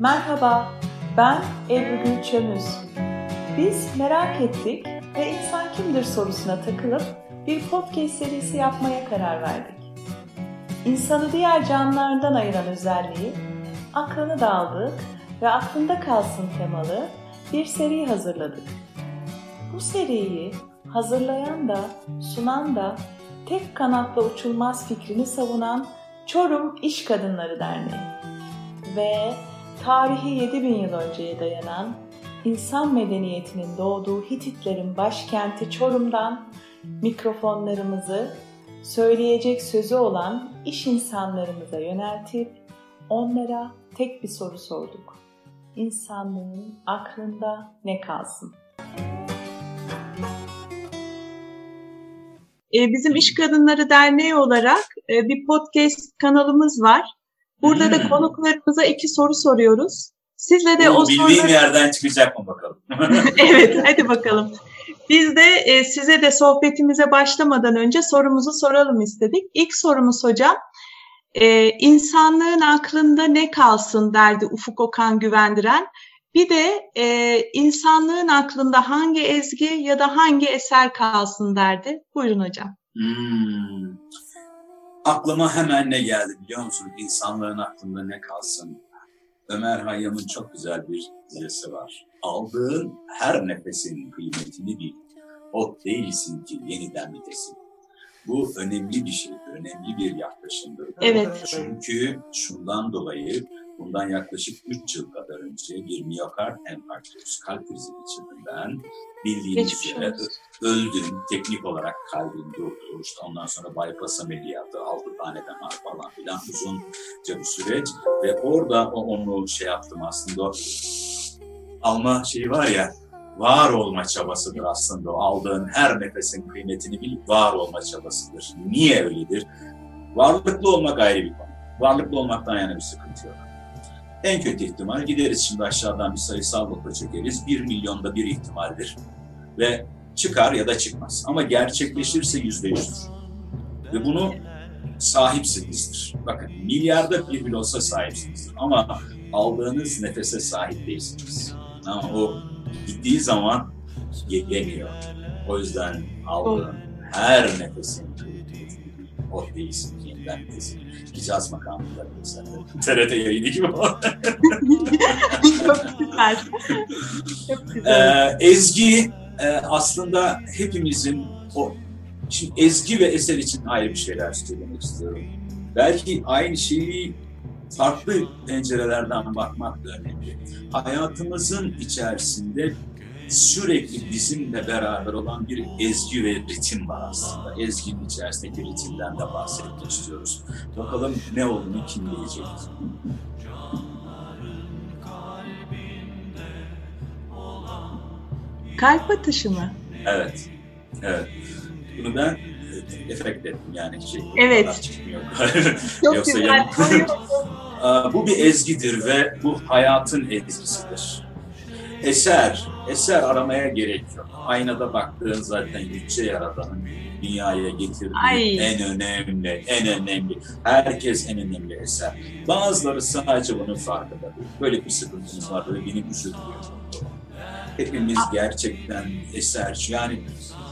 Merhaba, ben Ebru Gülçömüz. Biz merak ettik ve insan kimdir sorusuna takılıp bir podcast serisi yapmaya karar verdik. İnsanı diğer canlılardan ayıran özelliği, aklını da ve aklında kalsın temalı bir seri hazırladık. Bu seriyi hazırlayan da sunan da tek kanatla uçulmaz fikrini savunan Çorum İş Kadınları Derneği ve tarihi 7000 yıl önceye dayanan insan medeniyetinin doğduğu Hititlerin başkenti Çorum'dan mikrofonlarımızı söyleyecek sözü olan iş insanlarımıza yöneltip onlara tek bir soru sorduk. İnsanlığın aklında ne kalsın? Ee, bizim İş Kadınları Derneği olarak e, bir podcast kanalımız var. Burada hmm. da konuklarımıza iki soru soruyoruz. Sizle de Bu, o bildiğim soruları... yerden çıkacak mı bakalım? evet, hadi bakalım. Biz de e, size de sohbetimize başlamadan önce sorumuzu soralım istedik. İlk sorumuz hocam, e, insanlığın aklında ne kalsın derdi Ufuk Okan Güvendiren. Bir de e, insanlığın aklında hangi ezgi ya da hangi eser kalsın derdi. Buyurun hocam. Hmm. Aklıma hemen ne geldi biliyor musun? İnsanlığın aklında ne kalsın? Ömer Hayyam'ın çok güzel bir dizisi var. Aldığın her nefesin kıymetini bil. Ot değilsin ki yeniden bitesin. Bu önemli bir şey, önemli bir yaklaşımdır. Evet. Çünkü şundan dolayı bundan yaklaşık 3 yıl kadar önce bir miyokard enfarktüsü kalp krizi geçirdim. Bildiğiniz üzere öldüm. Teknik olarak kalbim durdu. İşte ondan sonra bypass ameliyatı, 6 tane damar falan filan uzunca bir süreç. Ve orada onu şey yaptım aslında alma şeyi var ya var olma çabasıdır aslında o aldığın her nefesin kıymetini bilip var olma çabasıdır. Niye öyledir? Varlıklı olmak ayrı bir konu. Varlıklı olmaktan yana bir sıkıntı yok. En kötü ihtimal gideriz şimdi aşağıdan bir sayısal boka çekeriz. Bir milyonda bir ihtimaldir. Ve çıkar ya da çıkmaz. Ama gerçekleşirse yüzde yüzdür. Ve bunu sahipsinizdir. Bakın milyarda bir bile olsa sahipsinizdir. Ama aldığınız nefese sahip değilsiniz. Ama o gittiği zaman gelemiyor. O yüzden aldığın her nefesin o değilsin yeniden nefesin. Hicaz makamında mesela. TRT yayını gibi Çok güzel. Çok güzel. Ee, Ezgi e, aslında hepimizin o Şimdi ezgi ve eser için ayrı bir şeyler söylemek istiyorum. Belki aynı şeyi farklı pencerelerden bakmak da önemli. Hayatımızın içerisinde sürekli bizimle beraber olan bir ezgi ve ritim var aslında. Ezginin içerisindeki ritimden de bahsetmek istiyoruz. Bakalım ne olduğunu kim bilecek? Kalp atışı mı? Evet. Evet. Bunu ben e, efekt ettim yani şey. Evet. Çıkmıyor. Çok Yoksa güzel. Yani, bu bir ezgidir ve bu hayatın ezgisidir. Eser, eser aramaya gerek yok. Aynada baktığın zaten yüce yaradanın dünyaya getirdiği Ay. en önemli, en önemli. Herkes en önemli eser. Bazıları sadece bunun farkında Böyle bir sıkıntımız var, böyle benim üzüldüğüm. Hepimiz gerçekten eser. Yani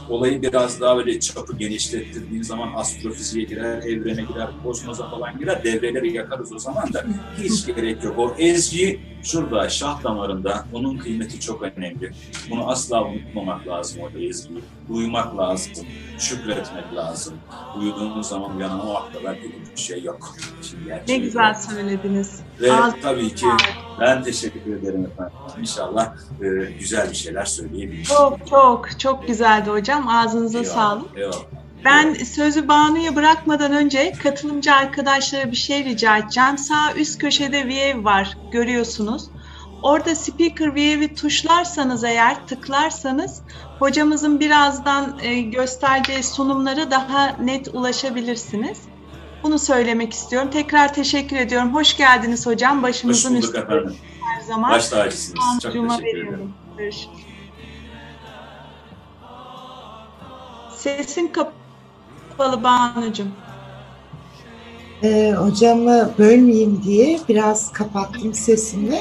olayı biraz daha böyle çapı genişlettirdiğin zaman astrofiziğe girer, evrene girer, kozmoza falan girer, devreleri yakarız o zaman da hiç gerek yok. O ezgi şurada şah damarında, onun kıymeti çok önemli. Bunu asla unutmamak lazım o ezgiyi. Duymak lazım, şükretmek lazım. Uyuduğumuz zaman uyanan o akla bir şey yok. Şimdi ne güzel yok. söylediniz. Ve Ağzı tabii ki ben teşekkür ederim efendim. İnşallah e, güzel bir şeyler söyleyebilirim. Çok çok çok güzeldi hocam. Ağzınıza eyvallah, sağlık. Eyvallah. Ben sözü Banu'ya bırakmadan önce katılımcı arkadaşlara bir şey rica edeceğim. Sağ üst köşede View var görüyorsunuz. Orada Speaker View'i tuşlarsanız eğer tıklarsanız hocamızın birazdan e, göstereceği sunumlara daha net ulaşabilirsiniz. Bunu söylemek istiyorum. Tekrar teşekkür ediyorum. Hoş geldiniz hocam. Başımızın Hoş üstünde efendim. her zaman. Baş tacısınız. Çok teşekkür ederim. Görüşürüz. Sesin kapalı Banu'cum. Ee, hocamı bölmeyeyim diye biraz kapattım sesimi.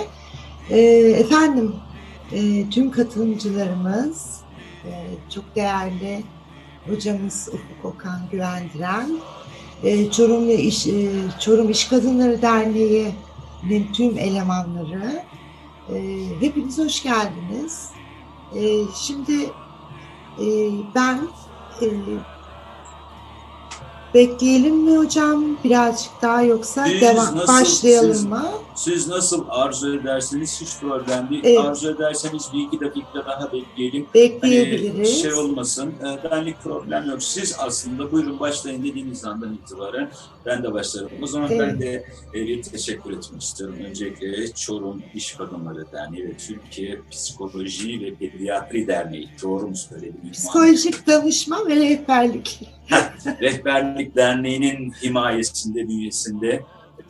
Ee, efendim, e, tüm katılımcılarımız, e, çok değerli hocamız Ufuk Okan Güvendiren, e, Çorum, İş, Çorum İş Kadınları Derneği'nin tüm elemanları, e, hepiniz hoş geldiniz. Şimdi ben Bekleyelim mi hocam birazcık daha yoksa siz devam nasıl, başlayalım siz, mı? Siz nasıl arzu ederseniz hiç problem değil. Evet. Arzu ederseniz bir iki dakika daha bekleyelim. Bekleyebiliriz. Hani şey olmasın. E, benlik problem yok. Siz aslında buyurun başlayın dediğiniz andan itibaren ben de başlarım. O zaman evet. ben de e, bir teşekkür etmek istiyorum. Öncelikle Çorum İş Kadınları Derneği ve Türkiye Psikoloji ve Pediatri Derneği. Doğru mu söyledim? Psikolojik danışma ve rehberlik. Rehberlik Derneği'nin himayesinde, bünyesinde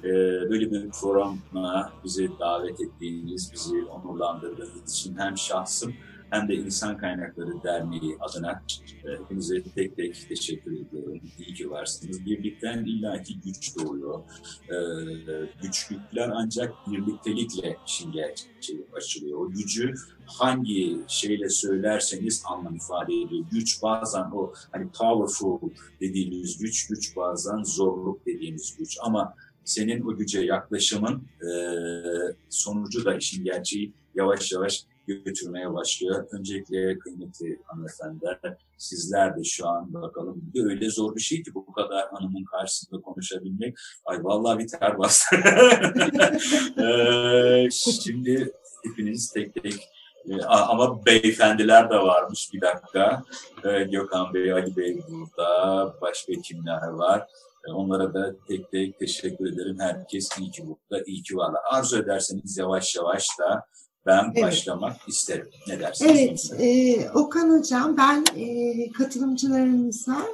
e, böyle bir programa bizi davet ettiğiniz, bizi onurlandırdığınız için hem şahsım hem de İnsan Kaynakları Derneği adına e, hepinize tek tek teşekkür ediyorum. İyi ki varsınız. Birlikten illaki güç doğuyor. E, güçlükler ancak birliktelikle işin gerçeği açılıyor. O gücü hangi şeyle söylerseniz anlam ifade ediyor. Güç bazen o hani powerful dediğimiz güç, güç bazen zorluk dediğimiz güç. Ama senin o güce yaklaşımın e, sonucu da işin gerçeği yavaş yavaş götürmeye başlıyor. Öncelikle kıymetli hanımefendiler, sizler de şu an bakalım öyle zor bir şey ki bu kadar hanımın karşısında konuşabilmek. Ay vallahi bir ter bastı. ee, şimdi hepiniz tek tek e, ama beyefendiler de varmış bir dakika. Ee, Gökhan Bey, Ali Bey burada. Başka kimler var? Ee, onlara da tek tek teşekkür ederim. Herkes iyi ki burada, iyi ki varlar. Arzu ederseniz yavaş yavaş da ben evet. başlamak isterim. Ne dersiniz? Evet, e, Okan Hocam ben e, katılımcılarımıza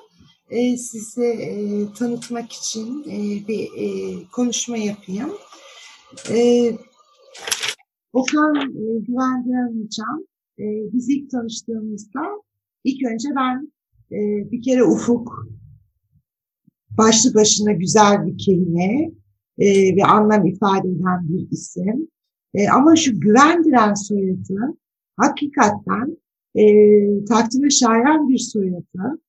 e, size e, tanıtmak için e, bir e, konuşma yapayım. E, Okan e, Güvendiren Hocam e, biz ilk tanıştığımızda ilk önce ben e, bir kere Ufuk başlı başına güzel bir kelime e, ve anlam ifade eden bir isim. E, ama şu güvendiren soyadı hakikaten e, takdire şayan bir soyadı.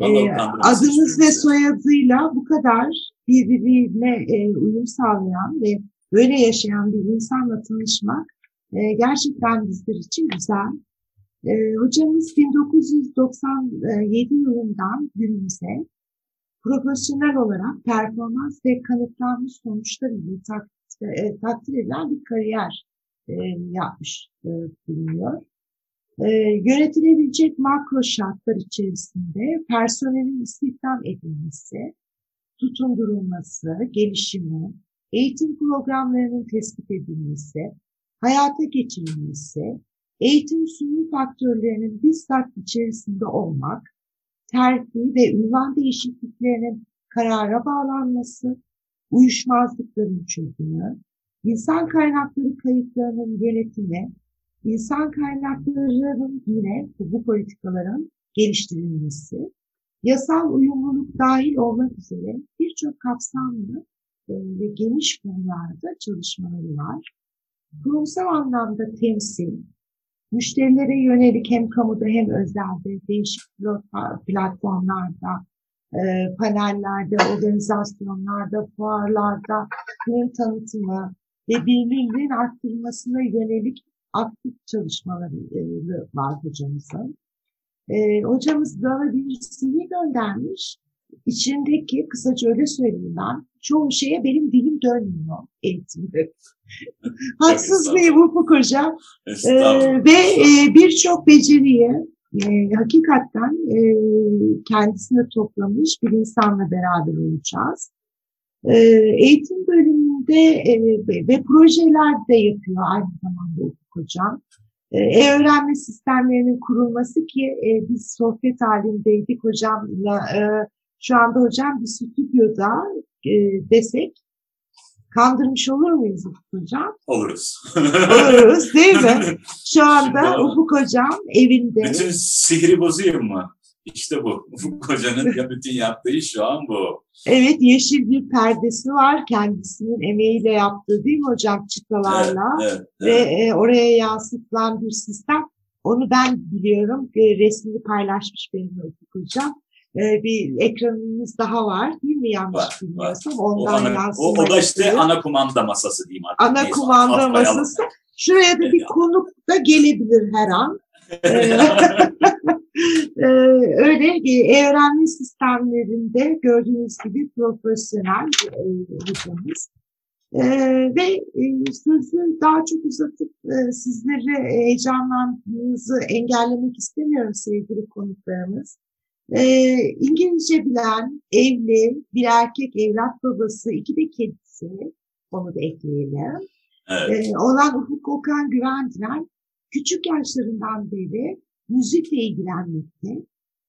E, adınız ve soyadıyla bu kadar birbirine e, uyum sağlayan ve böyle yaşayan bir insanla tanışmak e, gerçekten bizler için güzel. E, hocamız 1997 yılından günümüze profesyonel olarak performans ve kanıtlanmış sonuçlar ile tak, e, takdir edilen bir kariyer e, yapmış e, bulunuyor. E, yönetilebilecek makro şartlar içerisinde personelin istihdam edilmesi, tutundurulması, gelişimi, eğitim programlarının tespit edilmesi, hayata geçirilmesi, eğitim sunum faktörlerinin bizzat içerisinde olmak, terfi ve ünvan değişikliklerinin karara bağlanması, uyuşmazlıkların çözümü, insan kaynakları kayıtlarının yönetimi, insan kaynaklarının yine bu politikaların geliştirilmesi, yasal uyumluluk dahil olmak üzere birçok kapsamlı e, ve geniş konularda çalışmaları var. Kurumsal anlamda temsil, müşterilere yönelik hem kamuda hem özelde değişik platformlarda, e, panellerde, organizasyonlarda, fuarlarda ürün tanıtımı ve bilinirliğin arttırılmasına yönelik aktif çalışmaları e, var hocamızın. E, hocamız bana bir CV göndermiş. İçindeki, kısaca öyle söyleyeyim ben, çoğu şeye benim dilim dönmüyor eğitimde. Haksız mıyım Ufuk Hocam? Ee, ve e, birçok beceriyi e, hakikaten e, kendisine toplamış bir insanla beraber olacağız. E, eğitim bölümünde e, ve projeler de yapıyor aynı zamanda Ufuk Hocam. E-öğrenme sistemlerinin kurulması ki e, biz sohbet halindeydik hocamla. E, şu anda hocam bir stüdyoda e, desek kandırmış olur muyuz Ufuk Hocam? Oluruz. Oluruz değil mi? Şu anda Ufuk Hocam evinde. Bütün sihri bozayım mı? İşte bu. Bu kocanın ya bütün yaptığı şu an bu. Evet yeşil bir perdesi var kendisinin emeğiyle yaptığı değil mi hocam çıtalarla evet, evet, ve evet. oraya yansıtılan bir sistem. Onu ben biliyorum. Resmini paylaşmış benim Ufuk hocam. Bir ekranımız daha var değil mi yanlış var, bilmiyorsam. Ondan o, ana, o, o da işte ana kumanda masası diyeyim artık. Ana Neyse, kumanda masası. Şuraya da bir konuk da gelebilir her an. Ee, öyle öğrenme sistemlerinde gördüğünüz gibi profesyonel bir hocamız. Ee, ve e, sözü daha çok uzatıp e, sizleri heyecanlandığınızı engellemek istemiyorum sevgili konuklarımız. Ee, İngilizce bilen, evli, bir erkek evlat babası, iki de kedisi, onu da ekleyelim. Evet. Ee, olan Ufuk Okan Güvendiren küçük yaşlarından beri müzikle ilgilenmekte,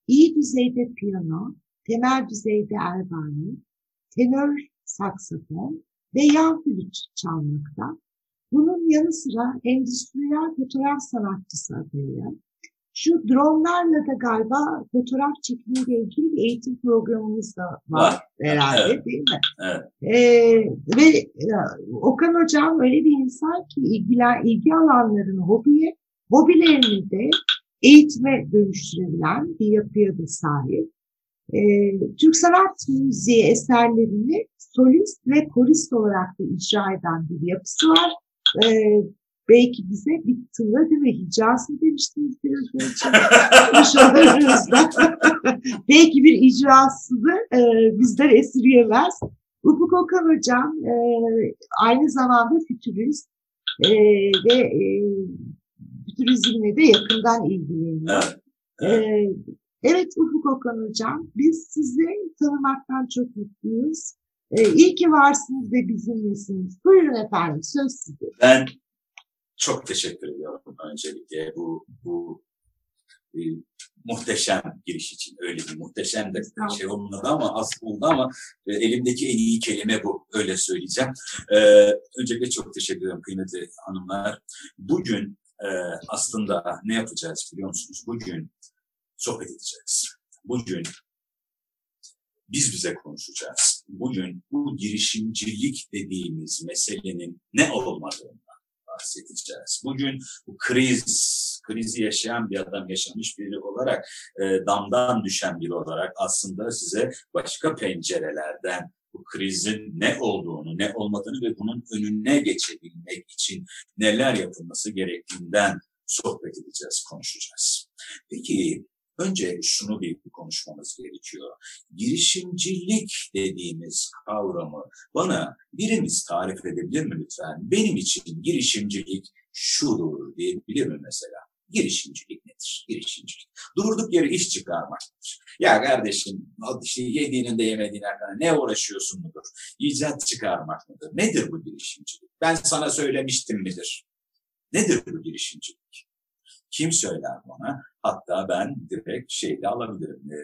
iyi düzeyde piyano, temel düzeyde erbani, tenör saksafon ve yan flüt çalmakta. Bunun yanı sıra endüstriyel fotoğraf sanatçısı adayı. Şu dronlarla da galiba fotoğraf çekimiyle ilgili bir eğitim programımız da var, var. herhalde evet. değil mi? Evet. Ee, ve e, Okan Hocam öyle bir insan ki ilgiler, ilgi alanlarını hobiye, hobilerini de eğitime dönüştürülen bir yapıya da sahip. E, Türk sanat müziği eserlerini solist ve korist olarak da icra eden bir yapısı var. E, belki bize bir değil mi? Hicaz mı demiştiniz biraz önce? belki bir icrasını e, bizden esirgemez. Ufuk Okan Hocam e, aynı zamanda fütürist e, ve e, turizmle de yakından ilgileniyor. Evet. Evet Ufuk Okan Hocam, biz sizi tanımaktan çok mutluyuz. Ee, iyi ki varsınız ve bizimlesiniz. Buyurun efendim, söz size. Ben çok teşekkür ediyorum öncelikle bu, bu e, muhteşem giriş için. Öyle bir muhteşem de şey olmadı ama aslında ama e, elimdeki en iyi kelime bu. Öyle söyleyeceğim. E, öncelikle çok teşekkür ederim kıymetli hanımlar. Bugün e, aslında ne yapacağız biliyor musunuz? Bugün sohbet edeceğiz. Bugün biz bize konuşacağız. Bugün bu girişimcilik dediğimiz meselenin ne olmadığından bahsedeceğiz. Bugün bu kriz, krizi yaşayan bir adam, yaşamış biri olarak, e, damdan düşen biri olarak aslında size başka pencerelerden bu krizin ne olduğunu, ne olmadığını ve bunun önüne geçebilmek için neler yapılması gerektiğinden sohbet edeceğiz, konuşacağız. Peki önce şunu bir konuşmamız gerekiyor. Girişimcilik dediğimiz kavramı bana birimiz tarif edebilir mi lütfen? Benim için girişimcilik şudur diyebilir mi mesela? Girişimcilik nedir? Girişimcilik. Durduk yere iş çıkarmaktır. Ya kardeşim işte yediğinin de yemediğine kadar ne uğraşıyorsun mudur? İcat çıkarmak mıdır? Nedir bu girişimcilik? Ben sana söylemiştim midir? Nedir bu girişimcilik? Kim söyler bana? Hatta ben direkt şeyde alabilirim. E,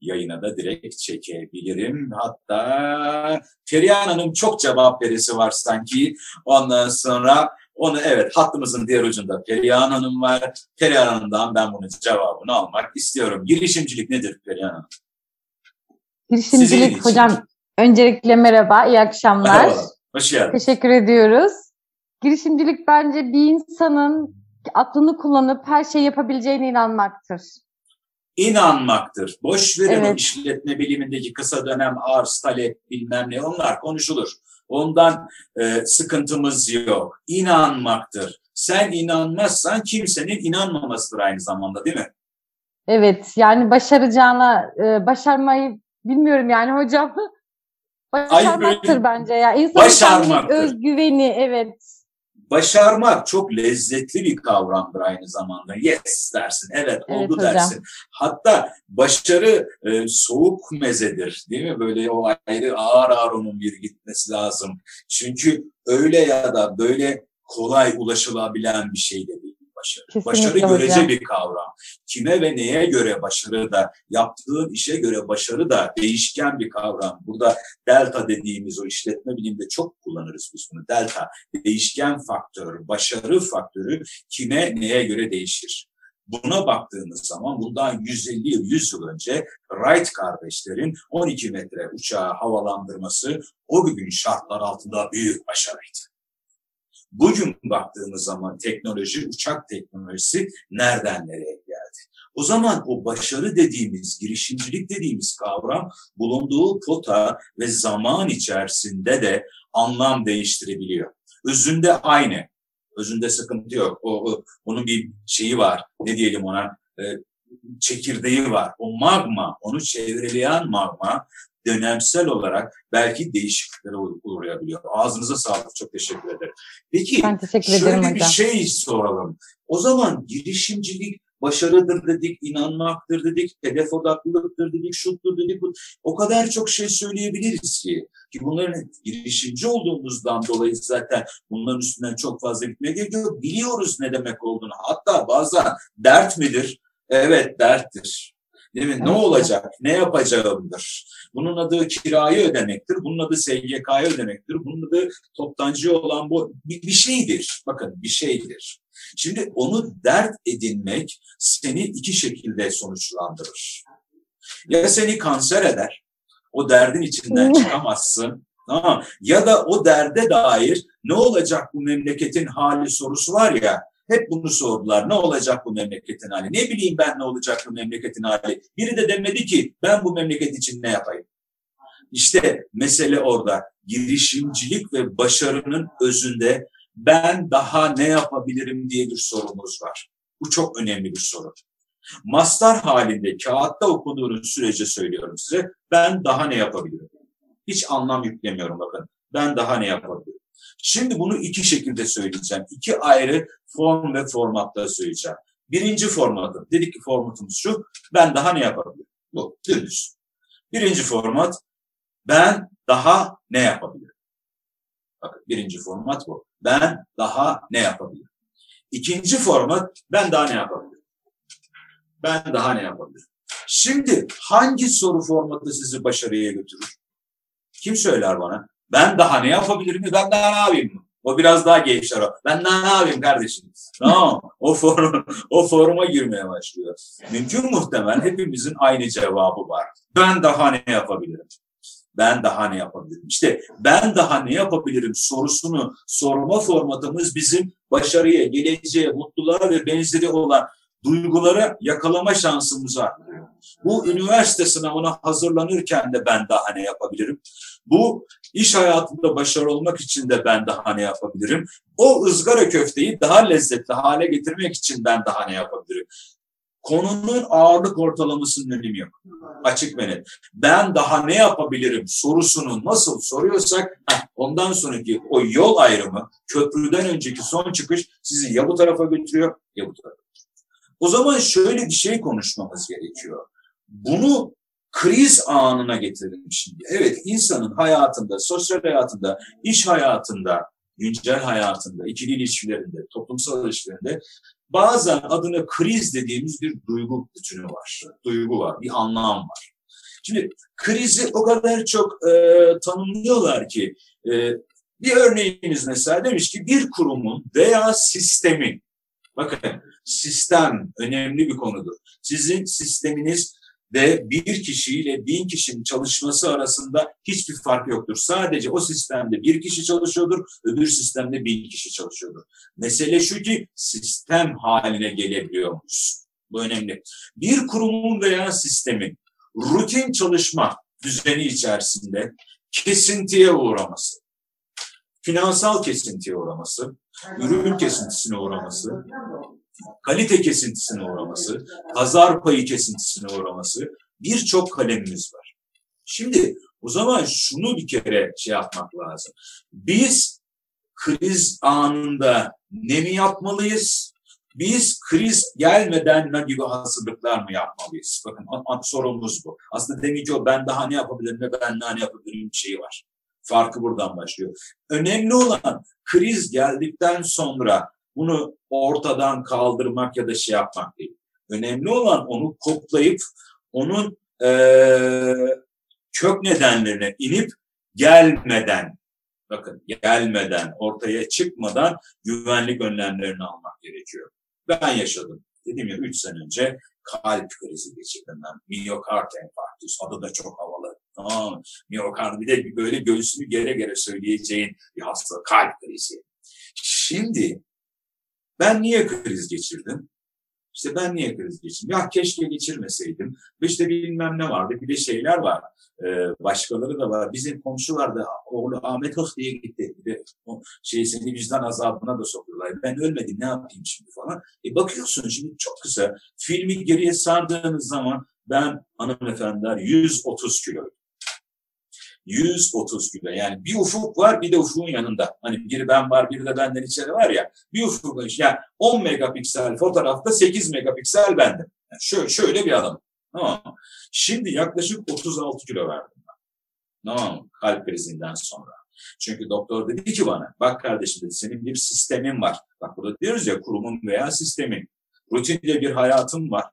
yayına da direkt çekebilirim. Hatta Perihan Hanım çok cevap verisi var sanki. Ondan sonra onu evet hattımızın diğer ucunda Perihan Hanım var. Perihan Hanım'dan ben bunun cevabını almak istiyorum. Girişimcilik nedir Perihan Hanım? Girişimcilik hocam öncelikle merhaba, iyi akşamlar. Merhaba, hoş geldiniz. Teşekkür ediyoruz. Girişimcilik bence bir insanın aklını kullanıp her şey yapabileceğine inanmaktır. İnanmaktır. Boş verin evet. işletme bilimindeki kısa dönem arz, talep bilmem ne onlar konuşulur. Ondan e, sıkıntımız yok. İnanmaktır. Sen inanmazsan kimsenin inanmamasıdır aynı zamanda değil mi? Evet yani başaracağına e, başarmayı bilmiyorum yani hocam. Başarmaktır Ay, bence ya. İnsanın başarmaktır. özgüveni evet başarmak çok lezzetli bir kavramdır aynı zamanda. Yes dersin, evet, evet oldu hocam. dersin. Hatta başarı e, soğuk mezedir değil mi? Böyle o ayrı ağır ağır onun bir gitmesi lazım. Çünkü öyle ya da böyle kolay ulaşılabilen bir şey de değil başarı. Kesinlikle başarı hocam. görece bir kavram. Kime ve neye göre başarı da, yaptığın işe göre başarı da değişken bir kavram. Burada delta dediğimiz o işletme biliminde çok kullanırız biz bunu. Delta, değişken faktör, başarı faktörü kime neye göre değişir. Buna baktığımız zaman bundan 150 yıl, 100 yıl önce Wright kardeşlerin 12 metre uçağı havalandırması o gün şartlar altında büyük başarıydı. Bugün baktığımız zaman teknoloji, uçak teknolojisi nereden nereye geldi? O zaman o başarı dediğimiz, girişimcilik dediğimiz kavram bulunduğu kota ve zaman içerisinde de anlam değiştirebiliyor. Özünde aynı. Özünde sıkıntı yok. O, o onun bir şeyi var. Ne diyelim ona? E, çekirdeği var. O magma, onu çevreleyen magma dönemsel olarak belki değişikliklere uğrayabiliyor. Ağzınıza sağlık. Çok teşekkür ederim. Peki ben teşekkür şöyle ederim bir hocam. şey soralım. O zaman girişimcilik başarıdır dedik, inanmaktır dedik, hedef odaklılıktır dedik, şuttur dedik. O kadar çok şey söyleyebiliriz ki. Ki bunların girişimci olduğumuzdan dolayı zaten bunların üstünden çok fazla gitmeye gerek yok. Biliyoruz ne demek olduğunu. Hatta bazen dert midir? Evet derttir. Değil mi? Ne olacak? Ne yapacağımdır? Bunun adı kirayı ödemektir. Bunun adı SGK'yı ödemektir. Bunun adı toptancı olan bu bir, bir şeydir. Bakın bir şeydir. Şimdi onu dert edinmek seni iki şekilde sonuçlandırır. Ya seni kanser eder, o derdin içinden çıkamazsın. Tamam. Ya da o derde dair ne olacak bu memleketin hali sorusu var ya, hep bunu sordular. Ne olacak bu memleketin hali? Ne bileyim ben ne olacak bu memleketin hali? Biri de demedi ki ben bu memleket için ne yapayım? İşte mesele orada. Girişimcilik ve başarının özünde ben daha ne yapabilirim diye bir sorumuz var. Bu çok önemli bir soru. Mastar halinde kağıtta okuduğunuz sürece söylüyorum size ben daha ne yapabilirim? Hiç anlam yüklemiyorum bakın. Ben daha ne yapabilirim? Şimdi bunu iki şekilde söyleyeceğim. İki ayrı form ve formatta söyleyeceğim. Birinci formatı, dedik ki formatımız şu, ben daha ne yapabilirim? Bu, dümdüz. Birinci format, ben daha ne yapabilirim? Bakın birinci format bu. Ben daha ne yapabilirim? İkinci format, ben daha ne yapabilirim? Ben daha ne yapabilirim? Şimdi hangi soru formatı sizi başarıya götürür? Kim söyler bana? Ben daha ne yapabilirim? Ben daha ne yapayım? O biraz daha gevşer o. Ben ne yapayım kardeşim? Tamam O, forum, o foruma girmeye başlıyor. Mümkün muhtemel hepimizin aynı cevabı var. Ben daha ne yapabilirim? Ben daha ne yapabilirim? İşte ben daha ne yapabilirim sorusunu sorma formatımız bizim başarıya, geleceğe, mutluluğa ve benzeri olan duyguları yakalama şansımızı arttırıyor. Bu üniversite sınavına hazırlanırken de ben daha ne yapabilirim? Bu iş hayatında başarılı olmak için de ben daha ne yapabilirim? O ızgara köfteyi daha lezzetli hale getirmek için ben daha ne yapabilirim? Konunun ağırlık ortalamasının önemi yok. Açık ve. Ben daha ne yapabilirim sorusunu nasıl soruyorsak ondan sonraki o yol ayrımı köprüden önceki son çıkış sizi ya bu tarafa götürüyor ya bu tarafa. O zaman şöyle bir şey konuşmamız gerekiyor. Bunu kriz anına getirelim şimdi. Evet insanın hayatında, sosyal hayatında, iş hayatında, güncel hayatında, ikili ilişkilerinde, toplumsal ilişkilerinde bazen adına kriz dediğimiz bir duygu bütünü var. Duygu var, bir anlam var. Şimdi krizi o kadar çok e, tanımlıyorlar ki e, bir örneğimiz mesela demiş ki bir kurumun veya sistemin bakın sistem önemli bir konudur. Sizin sisteminiz ve bir kişiyle bin kişinin çalışması arasında hiçbir fark yoktur. Sadece o sistemde bir kişi çalışıyordur, öbür sistemde bin kişi çalışıyordur. Mesele şu ki sistem haline gelebiliyormuş. Bu önemli. Bir kurumun veya sistemin rutin çalışma düzeni içerisinde kesintiye uğraması, finansal kesintiye uğraması, ürün kesintisine uğraması, kalite kesintisine uğraması, pazar payı kesintisine uğraması birçok kalemimiz var. Şimdi o zaman şunu bir kere şey yapmak lazım. Biz kriz anında ne mi yapmalıyız? Biz kriz gelmeden ne gibi hazırlıklar mı yapmalıyız? Bakın sorumuz bu. Aslında demince o ben daha ne yapabilirim ve ben daha ne yapabilirim bir şey var. Farkı buradan başlıyor. Önemli olan kriz geldikten sonra bunu ortadan kaldırmak ya da şey yapmak değil. Önemli olan onu koplayıp onun e, kök nedenlerine inip gelmeden bakın gelmeden ortaya çıkmadan güvenlik önlemlerini almak gerekiyor. Ben yaşadım. Dedim ya 3 sene önce kalp krizi geçirdim ben. Miyokard enfarktüs. Adı da çok havalı. Tamam Miyokard bir de böyle göğsünü gere gere söyleyeceğin bir hastalık. Kalp krizi. Şimdi ben niye kriz geçirdim? İşte ben niye kriz geçirdim? Ya keşke geçirmeseydim. İşte bilmem ne vardı. Bir de şeyler var. Ee, başkaları da var. Bizim komşular da oğlu Ahmet Hıh diye gitti. Bir de o şey seni vicdan azabına da sokuyorlar. Ben ölmedim ne yapayım şimdi falan. E bakıyorsun şimdi çok kısa. Filmi geriye sardığınız zaman ben hanımefendiler 130 kilo. 130 kilo. Yani bir ufuk var bir de ufuğun yanında. Hani biri ben var biri de benden içeri var ya. Bir ufuk yani 10 megapiksel fotoğrafta 8 megapiksel bendim. Yani şöyle, şöyle bir adam. Tamam Şimdi yaklaşık 36 kilo verdim ben. Tamam Kalp krizinden sonra. Çünkü doktor dedi ki bana bak kardeşim dedi senin bir sistemin var. Bak burada diyoruz ya kurumun veya sistemin. Rutinle bir hayatın var.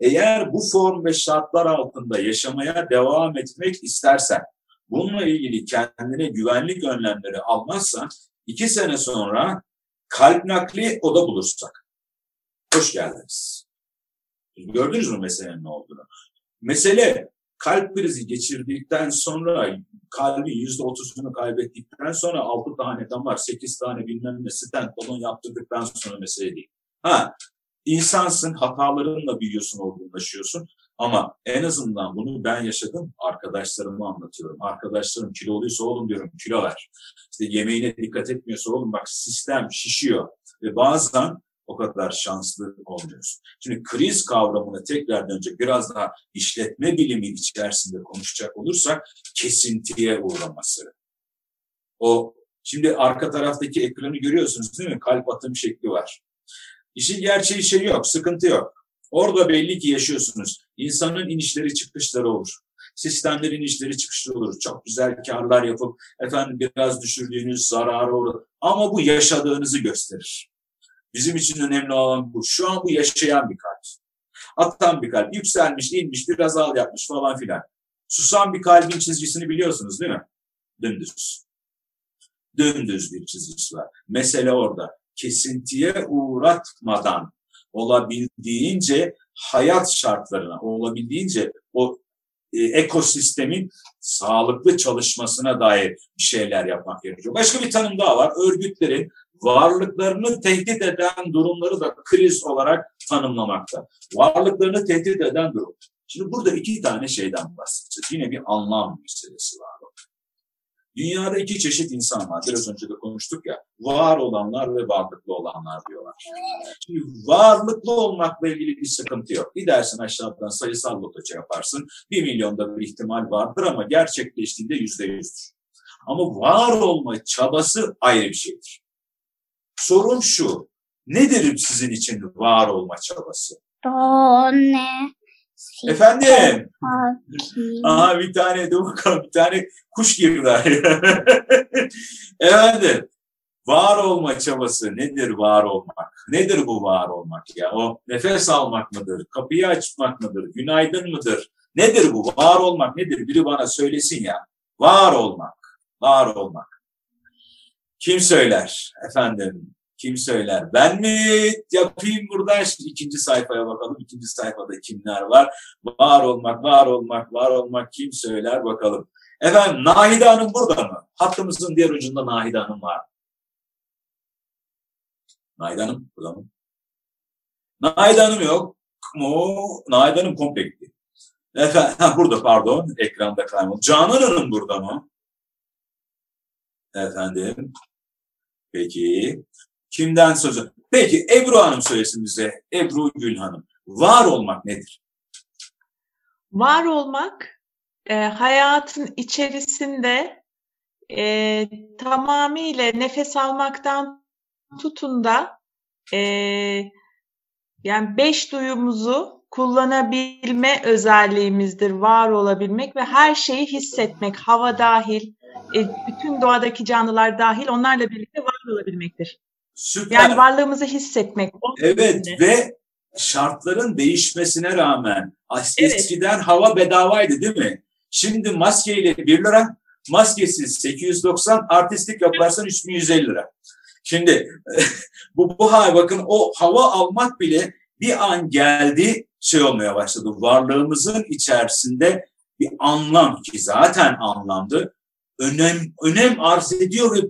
Eğer bu form ve şartlar altında yaşamaya devam etmek istersen, bununla ilgili kendine güvenlik önlemleri almazsan, iki sene sonra kalp nakli oda bulursak. Hoş geldiniz. Gördünüz mü meselenin ne olduğunu? Mesele kalp krizi geçirdikten sonra kalbin yüzde otuzunu kaybettikten sonra altı tane damar, sekiz tane bilmem ne stent balon yaptırdıktan sonra mesele değil. Ha, insansın, hatalarınla büyüyorsun, olgunlaşıyorsun. Ama en azından bunu ben yaşadım, arkadaşlarıma anlatıyorum. Arkadaşlarım kiloluysa oğlum diyorum kilo ver. İşte yemeğine dikkat etmiyorsa oğlum bak sistem şişiyor. Ve bazen o kadar şanslı olmuyorsun. Şimdi kriz kavramını tekrar dönecek biraz daha işletme bilimi içerisinde konuşacak olursak kesintiye uğraması. O şimdi arka taraftaki ekranı görüyorsunuz değil mi? Kalp atım şekli var. İşin gerçeği şey yok, sıkıntı yok. Orada belli ki yaşıyorsunuz. İnsanın inişleri çıkışları olur. Sistemlerin inişleri çıkışları olur. Çok güzel karlar yapıp efendim biraz düşürdüğünüz zararı olur. Ama bu yaşadığınızı gösterir. Bizim için önemli olan bu. Şu an bu yaşayan bir kalp. Atan bir kalp. Yükselmiş, inmiş, biraz al yapmış falan filan. Susan bir kalbin çizgisini biliyorsunuz değil mi? Dümdüz. Dümdüz bir çizgisi var. Mesele orada kesintiye uğratmadan olabildiğince hayat şartlarına, olabildiğince o e, ekosistemin sağlıklı çalışmasına dair bir şeyler yapmak gerekiyor. Başka bir tanım daha var. Örgütlerin varlıklarını tehdit eden durumları da kriz olarak tanımlamakta. Varlıklarını tehdit eden durum. Şimdi burada iki tane şeyden bahsedeceğiz. Yine bir anlam meselesi var. Dünyada iki çeşit insan var. Biraz önce de konuştuk ya. Var olanlar ve varlıklı olanlar diyorlar. Şimdi varlıklı olmakla ilgili bir sıkıntı yok. Gidersin aşağıdan sayısal lotoça yaparsın. Bir milyonda bir ihtimal vardır ama gerçekleştiğinde yüzde yüzdür. Ama var olma çabası ayrı bir şeydir. Sorun şu. Nedir sizin için var olma çabası? Do, ne, Efendim. Aha bir tane dur bakalım bir tane kuş girdi Efendim. Var olma çabası nedir var olmak? Nedir bu var olmak ya? O nefes almak mıdır? Kapıyı açmak mıdır? Günaydın mıdır? Nedir bu? Var olmak nedir? Biri bana söylesin ya. Var olmak. Var olmak. Kim söyler? Efendim kim söyler? Ben mi yapayım burada? Şimdi ikinci sayfaya bakalım. İkinci sayfada kimler var? Var olmak, var olmak, var olmak kim söyler bakalım. Efendim Nahide Hanım burada mı? Hattımızın diğer ucunda Nahide Hanım var. Nahide Hanım burada mı? Nahide Hanım yok mu? Nahide Hanım komple gitti. Efendim, burada pardon. Ekranda kayboldu. Canan Hanım burada mı? Efendim. Peki. Kimden sözü? Peki Ebru Hanım söylesin bize. Ebru Gül Hanım. Var olmak nedir? Var olmak e, hayatın içerisinde e, tamamıyla nefes almaktan tutun da e, yani beş duyumuzu kullanabilme özelliğimizdir var olabilmek ve her şeyi hissetmek hava dahil e, bütün doğadaki canlılar dahil onlarla birlikte var olabilmektir. Süper. Yani varlığımızı hissetmek. Evet ve şartların değişmesine rağmen eskiden evet. hava bedavaydı değil mi? Şimdi maskeyle 1 lira, maskesiz 890, artistik yaparsan 3150 lira. Şimdi bu, bu hal bakın o hava almak bile Bir an geldi şey olmaya başladı. Varlığımızın içerisinde bir anlam ki zaten anlamdı. Önem, önem arz ediyor ve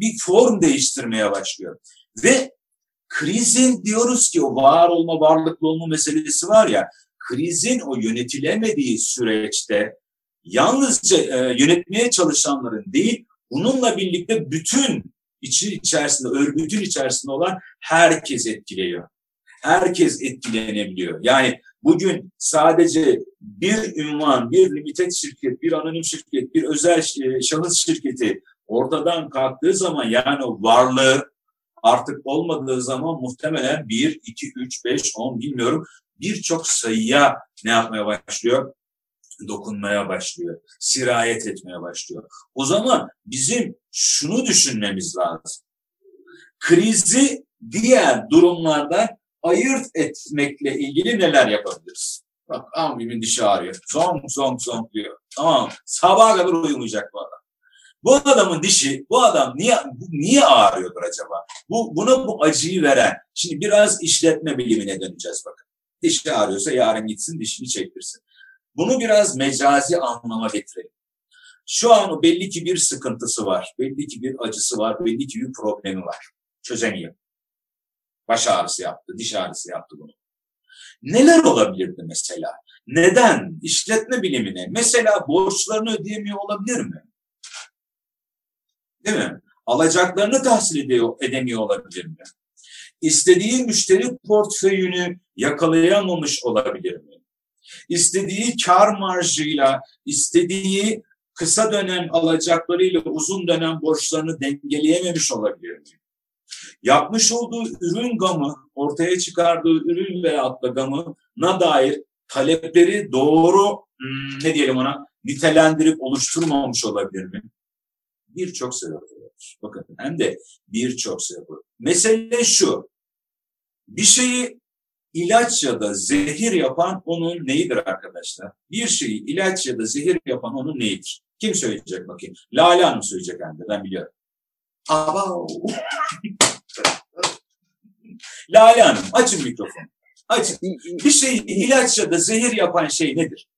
bir form değiştirmeye başlıyor. Ve krizin diyoruz ki o var olma, varlıklı olma meselesi var ya, krizin o yönetilemediği süreçte yalnızca e, yönetmeye çalışanların değil, bununla birlikte bütün içi içerisinde, örgütün içerisinde olan herkes etkiliyor. Herkes etkilenebiliyor. Yani bugün sadece bir ünvan, bir limited şirket, bir anonim şirket, bir özel e, şahıs şirketi ortadan kalktığı zaman yani varlığı artık olmadığı zaman muhtemelen 1, 2, 3, 5, 10 bilmiyorum birçok sayıya ne yapmaya başlıyor? Dokunmaya başlıyor, sirayet etmeye başlıyor. O zaman bizim şunu düşünmemiz lazım. Krizi diğer durumlardan ayırt etmekle ilgili neler yapabiliriz? Bak amimin dişi ağrıyor. Zong zong zong diyor. Tamam. Sabaha kadar uyumayacak bu adam. Bu adamın dişi, bu adam niye niye ağrıyordur acaba? Bu buna bu acıyı veren. Şimdi biraz işletme bilimine döneceğiz bakın. Dişi ağrıyorsa yarın gitsin dişini çektirsin. Bunu biraz mecazi anlama getirelim. Şu an belli ki bir sıkıntısı var, belli ki bir acısı var, belli ki bir problemi var. Çözemiyor. Baş ağrısı yaptı, diş ağrısı yaptı bunu. Neler olabilirdi mesela? Neden? İşletme bilimine. Mesela borçlarını ödeyemiyor olabilir mi? Değil mi? Alacaklarını tahsil ediyor, edemiyor olabilir mi? İstediği müşteri portföyünü yakalayamamış olabilir mi? İstediği kar marjıyla, istediği kısa dönem alacaklarıyla uzun dönem borçlarını dengeleyememiş olabilir mi? Yapmış olduğu ürün gamı, ortaya çıkardığı ürün veya da gamına dair talepleri doğru hmm, ne diyelim ona nitelendirip oluşturmamış olabilir mi? Birçok sebep olabilir. Bakın hem de birçok sebep olabilir. Mesele şu. Bir şeyi ilaç ya da zehir yapan onun neyidir arkadaşlar? Bir şeyi ilaç ya da zehir yapan onun neyidir? Kim söyleyecek bakayım? Lale Hanım söyleyecek hem de ben biliyorum. Aba. Lale Hanım açın mikrofonu. Açın. Bir şeyi ilaç ya da zehir yapan şey nedir?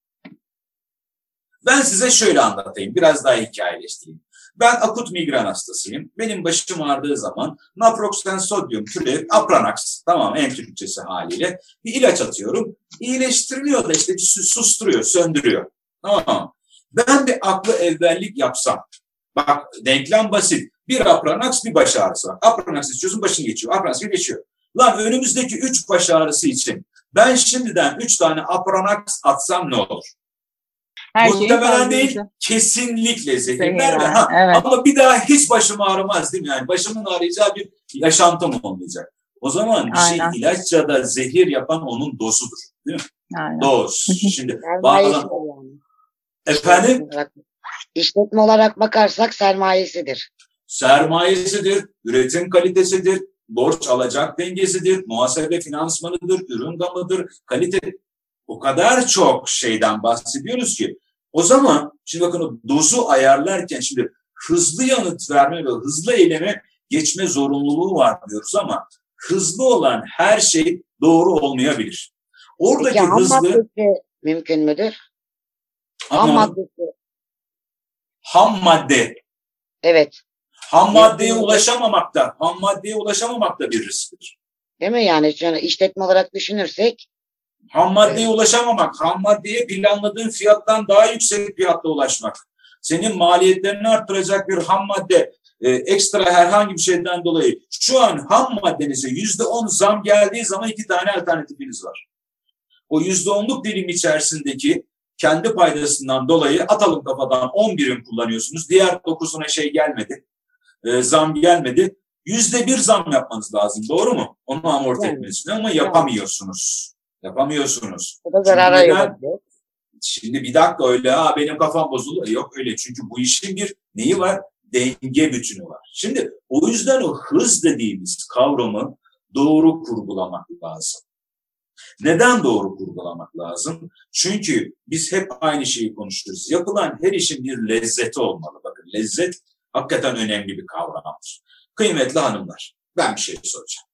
Ben size şöyle anlatayım. Biraz daha hikayeleştireyim. Ben akut migren hastasıyım. Benim başım ağrıdığı zaman naproxen sodyum türev apranax tamam en Türkçesi haliyle bir ilaç atıyorum. İyileştiriliyor da işte susturuyor, söndürüyor. Tamam Ben bir aklı evvellik yapsam. Bak denklem basit. Bir apranax bir baş ağrısı var. Apranax içiyorsun başın geçiyor. Apranax geçiyor. Lan önümüzdeki üç baş ağrısı için ben şimdiden üç tane apranax atsam ne olur? Her Muhtemelen değil, bize. kesinlikle zehirler. Ha, evet. Ama bir daha hiç başım ağrımaz değil mi? Yani başımın ağrıyacağı bir yaşantım olmayacak. O zaman bir şey Aynen. şey ilaç ya da zehir yapan onun dozudur. Değil mi? Aynen. Doz. Şimdi bağlan... Efendim? İşletme olarak bakarsak sermayesidir. Sermayesidir, üretim kalitesidir, borç alacak dengesidir, muhasebe finansmanıdır, ürün gamıdır, kalite o kadar çok şeyden bahsediyoruz ki o zaman şimdi bakın o dozu ayarlarken şimdi hızlı yanıt verme ve hızlı eyleme geçme zorunluluğu var diyoruz ama hızlı olan her şey doğru olmayabilir. Oradaki Peki, hızlı... Maddesi mümkün müdür? Ham maddesi. Ham madde. Evet. Ham maddeye ulaşamamakta, ham maddeye ulaşamamakta bir risktir. Değil mi yani? yani işletme olarak düşünürsek Ham maddeye evet. ulaşamamak, ham maddeye planladığın fiyattan daha yüksek fiyatta ulaşmak. Senin maliyetlerini arttıracak bir ham madde e, ekstra herhangi bir şeyden dolayı şu an ham maddenize yüzde on zam geldiği zaman iki tane alternatifiniz var. O yüzde onluk dilim içerisindeki kendi paydasından dolayı atalım kafadan 10 birim kullanıyorsunuz. Diğer dokuzuna şey gelmedi. E, zam gelmedi. Yüzde bir zam yapmanız lazım. Doğru mu? Onu amorti yani, etmeniz ama yapamıyorsunuz. Yapamıyorsunuz. O da zarara şimdi, şimdi bir dakika öyle ha benim kafam bozuldu. Yok öyle çünkü bu işin bir neyi var? Denge bütünü var. Şimdi o yüzden o hız dediğimiz kavramı doğru kurgulamak lazım. Neden doğru kurgulamak lazım? Çünkü biz hep aynı şeyi konuşuyoruz. Yapılan her işin bir lezzeti olmalı. Bakın lezzet hakikaten önemli bir kavramdır. Kıymetli hanımlar, ben bir şey soracağım.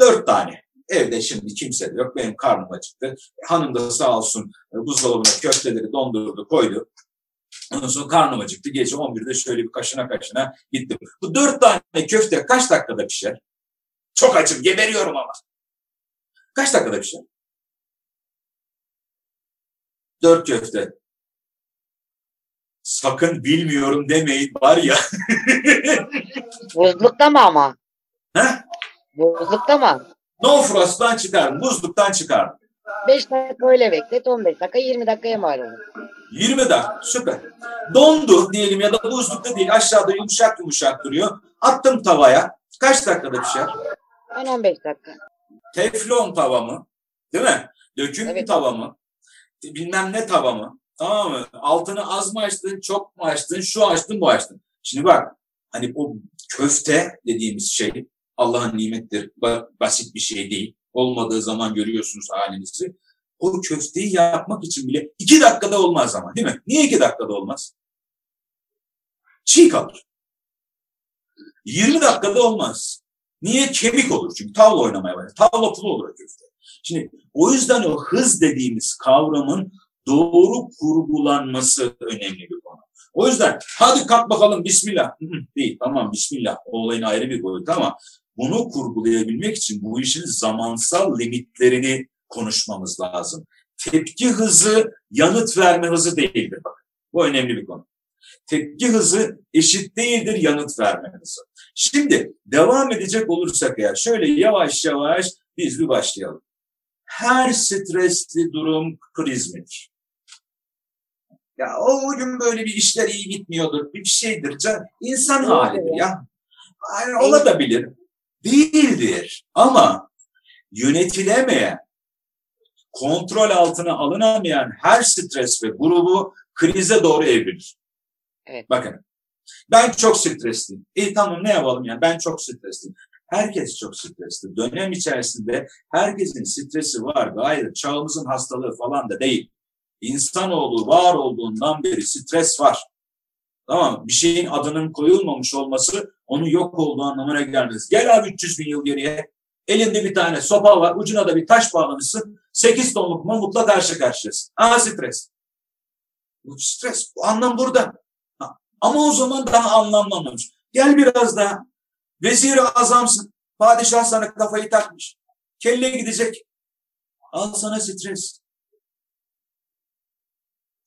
Dört tane Evde şimdi kimse de yok. Benim karnım acıktı. Hanım da sağ olsun e, buzdolabına köfteleri dondurdu, koydu. Ondan sonra karnım acıktı. Gece 11'de şöyle bir kaşına kaşına gittim. Bu dört tane köfte kaç dakikada pişer? Çok açım, geberiyorum ama. Kaç dakikada pişer? Dört köfte. Sakın bilmiyorum demeyin var ya. Buzlukta mı ama? He? Buzlukta mı? No frost'tan çıkar, buzluktan çıkar. 5 dakika öyle beklet, 15 dakika, 20 dakikaya mal olur. 20 dakika, süper. Dondu diyelim ya da buzlukta değil, aşağıda yumuşak yumuşak duruyor. Attım tavaya. Kaç dakikada pişer? Ben 15 dakika. Teflon tava mı? Değil mi? Döküm Evet. tava mı? Bilmem ne tava mı? Tamam mı? Altını az mı açtın, çok mu açtın, şu açtın, bu açtın. Şimdi bak, hani o köfte dediğimiz şey Allah'ın nimettir. Ba- Basit bir şey değil. Olmadığı zaman görüyorsunuz halinizi. O köfteyi yapmak için bile iki dakikada olmaz ama değil mi? Niye iki dakikada olmaz? Çiğ kalır. 20 dakikada olmaz. Niye? Kemik olur çünkü tavla oynamaya başlar. Tavla pulu olur köfte. Şimdi o yüzden o hız dediğimiz kavramın doğru kurgulanması önemli bir konu. O yüzden hadi kalk bakalım bismillah. Değil tamam bismillah. O olayın ayrı bir boyutu ama bunu kurgulayabilmek için bu işin zamansal limitlerini konuşmamız lazım. Tepki hızı yanıt verme hızı değildir. Bak, bu önemli bir konu. Tepki hızı eşit değildir yanıt verme hızı. Şimdi devam edecek olursak eğer şöyle yavaş yavaş biz bir başlayalım. Her stresli durum kriz midir? Ya o gün böyle bir işler iyi gitmiyordur, bir şeydir. Can, insan halidir ya. Yani olabilir. Değildir. Ama yönetilemeyen, kontrol altına alınamayan her stres ve grubu krize doğru evrilir. Evet. Bakın. Ben çok stresliyim. E tamam ne yapalım ya? Ben çok stresliyim. Herkes çok stresli. Dönem içerisinde herkesin stresi var. Gayet çağımızın hastalığı falan da değil. İnsanoğlu var olduğundan beri stres var. Tamam? Bir şeyin adının koyulmamış olması onun yok olduğu anlamına gelmez. Gel abi 300 bin yıl geriye. Elinde bir tane sopa var. Ucuna da bir taş bağlamışsın. 8 tonluk mamutla karşı karşıyasın. Aha stres. Bu stres. Bu anlam burada. Ha, Ama o zaman daha anlamlanmamış. Gel biraz daha. Vezir-i azamsın. Padişah sana kafayı takmış. Kelle gidecek. Al sana stres.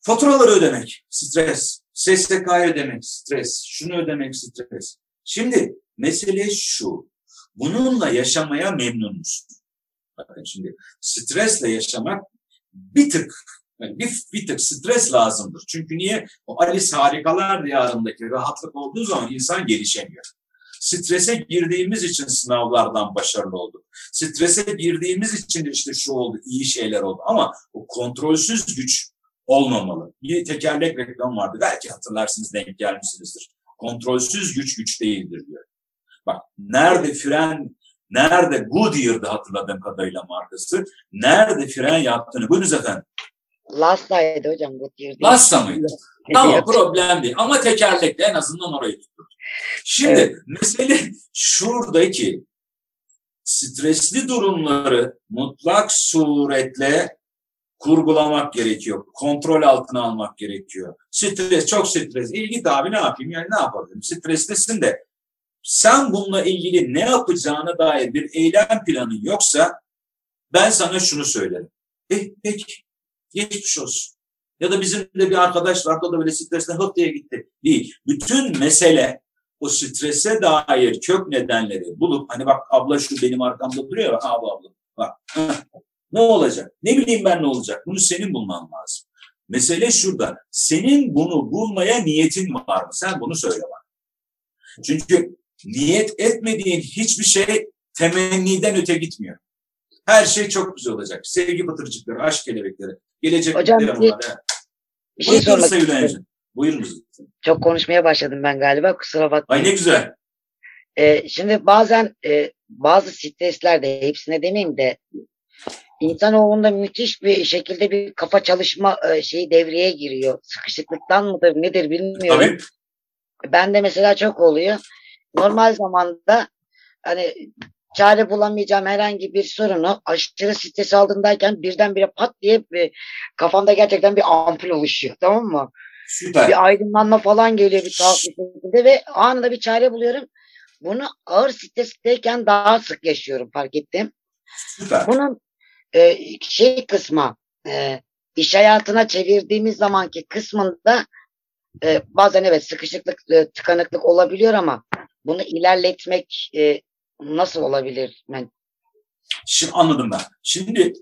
Faturaları ödemek, stres. SSK'yı ödemek, stres. Şunu ödemek, stres. Şimdi mesele şu. Bununla yaşamaya memnun musun? Bakın şimdi stresle yaşamak bir tık yani bir, bir tık stres lazımdır. Çünkü niye? O Alice Harikalar Diyarı'ndaki rahatlık olduğu zaman insan gelişemiyor. Strese girdiğimiz için sınavlardan başarılı olduk. Strese girdiğimiz için işte şu oldu, iyi şeyler oldu. Ama o kontrolsüz güç olmamalı. Bir tekerlek reklam vardı. Belki hatırlarsınız denk gelmişsinizdir. Kontrolsüz güç güç değildir diyor. Bak nerede fren, nerede Goodyear'dı hatırladığım kadarıyla markası. Nerede fren yaptığını. Buyurunuz efendim. Lasta'ydı hocam değil. Lasta mıydı? Tamam problem değil. Ama tekerlekle en azından orayı tuttu. Şimdi Evet. mesele şuradaki stresli durumları mutlak suretle kurgulamak gerekiyor. Kontrol altına almak gerekiyor. Stres, çok stres. İlgi abi ne yapayım? Yani ne yapabilirim? Streslisin de sen bununla ilgili ne yapacağına dair bir eylem planın yoksa ben sana şunu söylerim. Eh peki geçmiş olsun. Ya da bizim de bir arkadaş vardı da böyle stresten hıp diye gitti. Değil. Bütün mesele o strese dair kök nedenleri bulup hani bak abla şu benim arkamda duruyor ya abi abla bak ne olacak? Ne bileyim ben ne olacak? Bunu senin bulman lazım. Mesele şurada. Senin bunu bulmaya niyetin var mı? Sen bunu söyle bana. Çünkü niyet etmediğin hiçbir şey temenniden öte gitmiyor. Her şey çok güzel olacak. Sevgi pıtırcıkları, aşk kelebekleri, gelecek Hocam, bir-. Bir şey sormak istiyorum. Buyurunuz. Çok konuşmaya başladım ben galiba kusura Ay bakmayın. ne güzel. Ee, şimdi bazen e, bazı streslerde hepsine demeyeyim de insanoğlunda müthiş bir şekilde bir kafa çalışma e, şeyi devreye giriyor. Sıkışıklıktan mıdır nedir bilmiyorum. Tabii. Ben de mesela çok oluyor. Normal zamanda hani çare bulamayacağım herhangi bir sorunu aşırı stres aldığındayken birdenbire pat diye bir, kafamda gerçekten bir ampul oluşuyor. Tamam mı? Süper. Bir aydınlanma falan geliyor bir tuhaf bir şekilde ve anında bir çare buluyorum. Bunu ağır stresteyken daha sık yaşıyorum fark ettim. Süper. Bunun e, şey kısmı e, iş hayatına çevirdiğimiz zamanki kısmında e, bazen evet sıkışıklık, e, tıkanıklık olabiliyor ama bunu ilerletmek e, nasıl olabilir? Ben... Şimdi anladım ben. Şimdi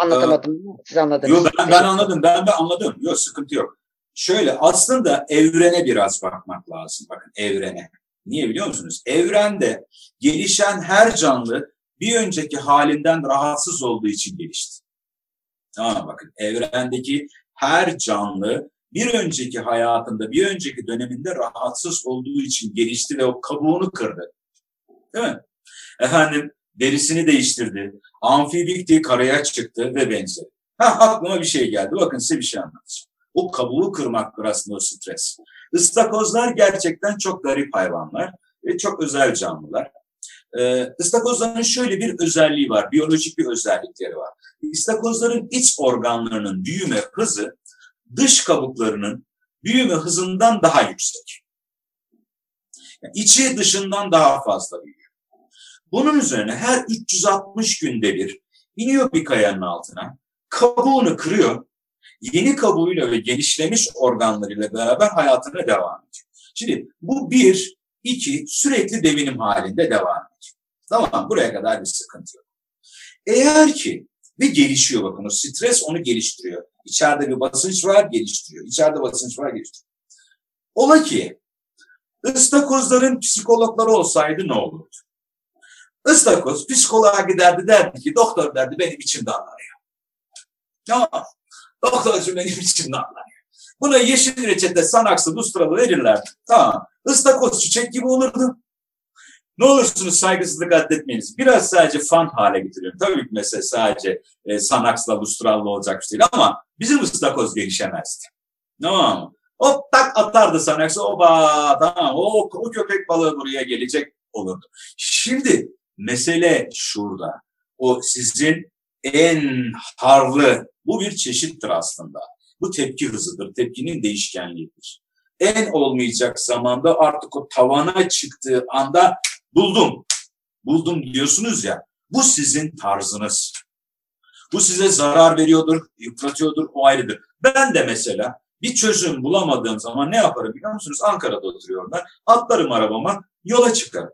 anlatamadım. E, Siz anladınız. Yok ben, ben anladım. Ben ben anladım. Yok sıkıntı yok. Şöyle aslında evrene biraz bakmak lazım. Bakın evrene. Niye biliyor musunuz? Evrende gelişen her canlı bir önceki halinden rahatsız olduğu için gelişti. Tamam bakın evrendeki her canlı bir önceki hayatında, bir önceki döneminde rahatsız olduğu için gelişti ve o kabuğunu kırdı. Değil mi? Efendim derisini değiştirdi, amfibikti, karaya çıktı ve benzeri. Ha aklıma bir şey geldi. Bakın size bir şey anlatacağım. O kabuğu kırmaktır aslında o stres. Istakozlar gerçekten çok garip hayvanlar ve çok özel canlılar. Ee, ıstakozların şöyle bir özelliği var, biyolojik bir özellikleri var. İstakozların iç organlarının büyüme hızı dış kabuklarının büyüme hızından daha yüksek. Yani içi dışından daha fazla büyüyor. Bunun üzerine her 360 günde bir iniyor bir kayanın altına, kabuğunu kırıyor, yeni kabuğuyla ve genişlemiş organlarıyla beraber hayatına devam ediyor. Şimdi bu bir, iki sürekli devinim halinde devam ediyor. Tamam buraya kadar bir sıkıntı yok. Eğer ki ve gelişiyor bakın o stres onu geliştiriyor. İçeride bir basınç var geliştiriyor. İçeride basınç var geliştiriyor. Ola ki ıstakozların psikologları olsaydı ne olurdu? Istakoz psikoloğa giderdi derdi ki doktor derdi benim içimde anlarıyor. Tamam. Doktorcu benim içimde anlarıyor. Buna yeşil reçete, sanaksı, bustralı verirlerdi. Tamam. Istakoz çiçek gibi olurdu. Ne olursunuz saygısızlık addetmeyiniz. Biraz sadece fan hale getiriyorum. Tabii ki mesela sadece e, sanaksla, lustrallı olacak bir şey ama bizim ıstakoz gelişemezdi. Tamam mı? Hop tak atardı sanaksa oba tamam o, o köpek balığı buraya gelecek olurdu. Şimdi mesele şurada. O sizin en harlı bu bir çeşittir aslında. Bu tepki hızıdır. Tepkinin değişkenliğidir. En olmayacak zamanda artık o tavana çıktığı anda buldum. Buldum diyorsunuz ya. Bu sizin tarzınız. Bu size zarar veriyordur, yıpratıyordur, o ayrıdır. Ben de mesela bir çözüm bulamadığım zaman ne yaparım biliyor musunuz? Ankara'da oturuyorum ben. Atlarım arabama, yola çıkarım.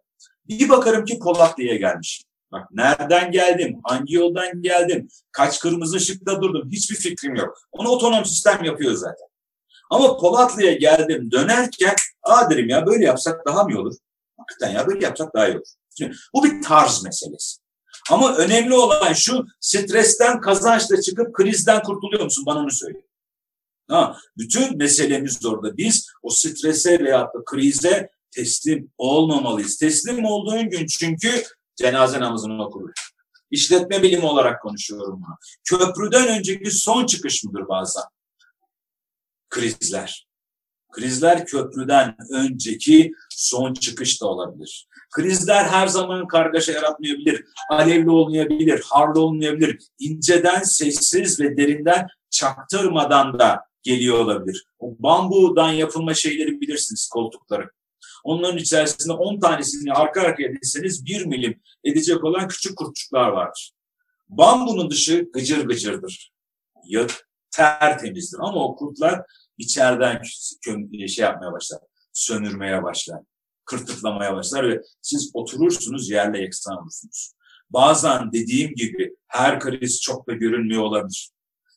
Bir bakarım ki Polatlı'ya gelmişim. Bak nereden geldim, hangi yoldan geldim, kaç kırmızı ışıkta durdum hiçbir fikrim yok. Onu otonom sistem yapıyor zaten. Ama Polatlı'ya geldim dönerken aa derim ya böyle yapsak daha mı olur? Hakikaten ya böyle yapsak daha iyi olur. Şimdi, bu bir tarz meselesi. Ama önemli olan şu stresten kazançla çıkıp krizden kurtuluyor musun? Bana onu söyle. Ha, bütün meselemiz orada. Biz o strese veya da krize teslim olmamalıyız. Teslim olduğun gün çünkü cenaze namazını okurur. İşletme bilimi olarak konuşuyorum bunu. Köprüden önceki son çıkış mıdır bazen? Krizler. Krizler köprüden önceki son çıkış da olabilir. Krizler her zaman kargaşa yaratmayabilir, alevli olmayabilir, harlı olmayabilir. İnceden, sessiz ve derinden çaktırmadan da geliyor olabilir. O bambudan yapılma şeyleri bilirsiniz, koltukları. Onların içerisinde 10 tanesini arka arkaya dizseniz 1 milim edecek olan küçük kurtçuklar vardır. Bambunun dışı gıcır gıcırdır. Ya tertemizdir ama o kurtlar içeriden şey yapmaya başlar, sönürmeye başlar, kırtıklamaya başlar ve siz oturursunuz yerle yeksan olursunuz. Bazen dediğim gibi her kriz çok da görünmüyor olabilir.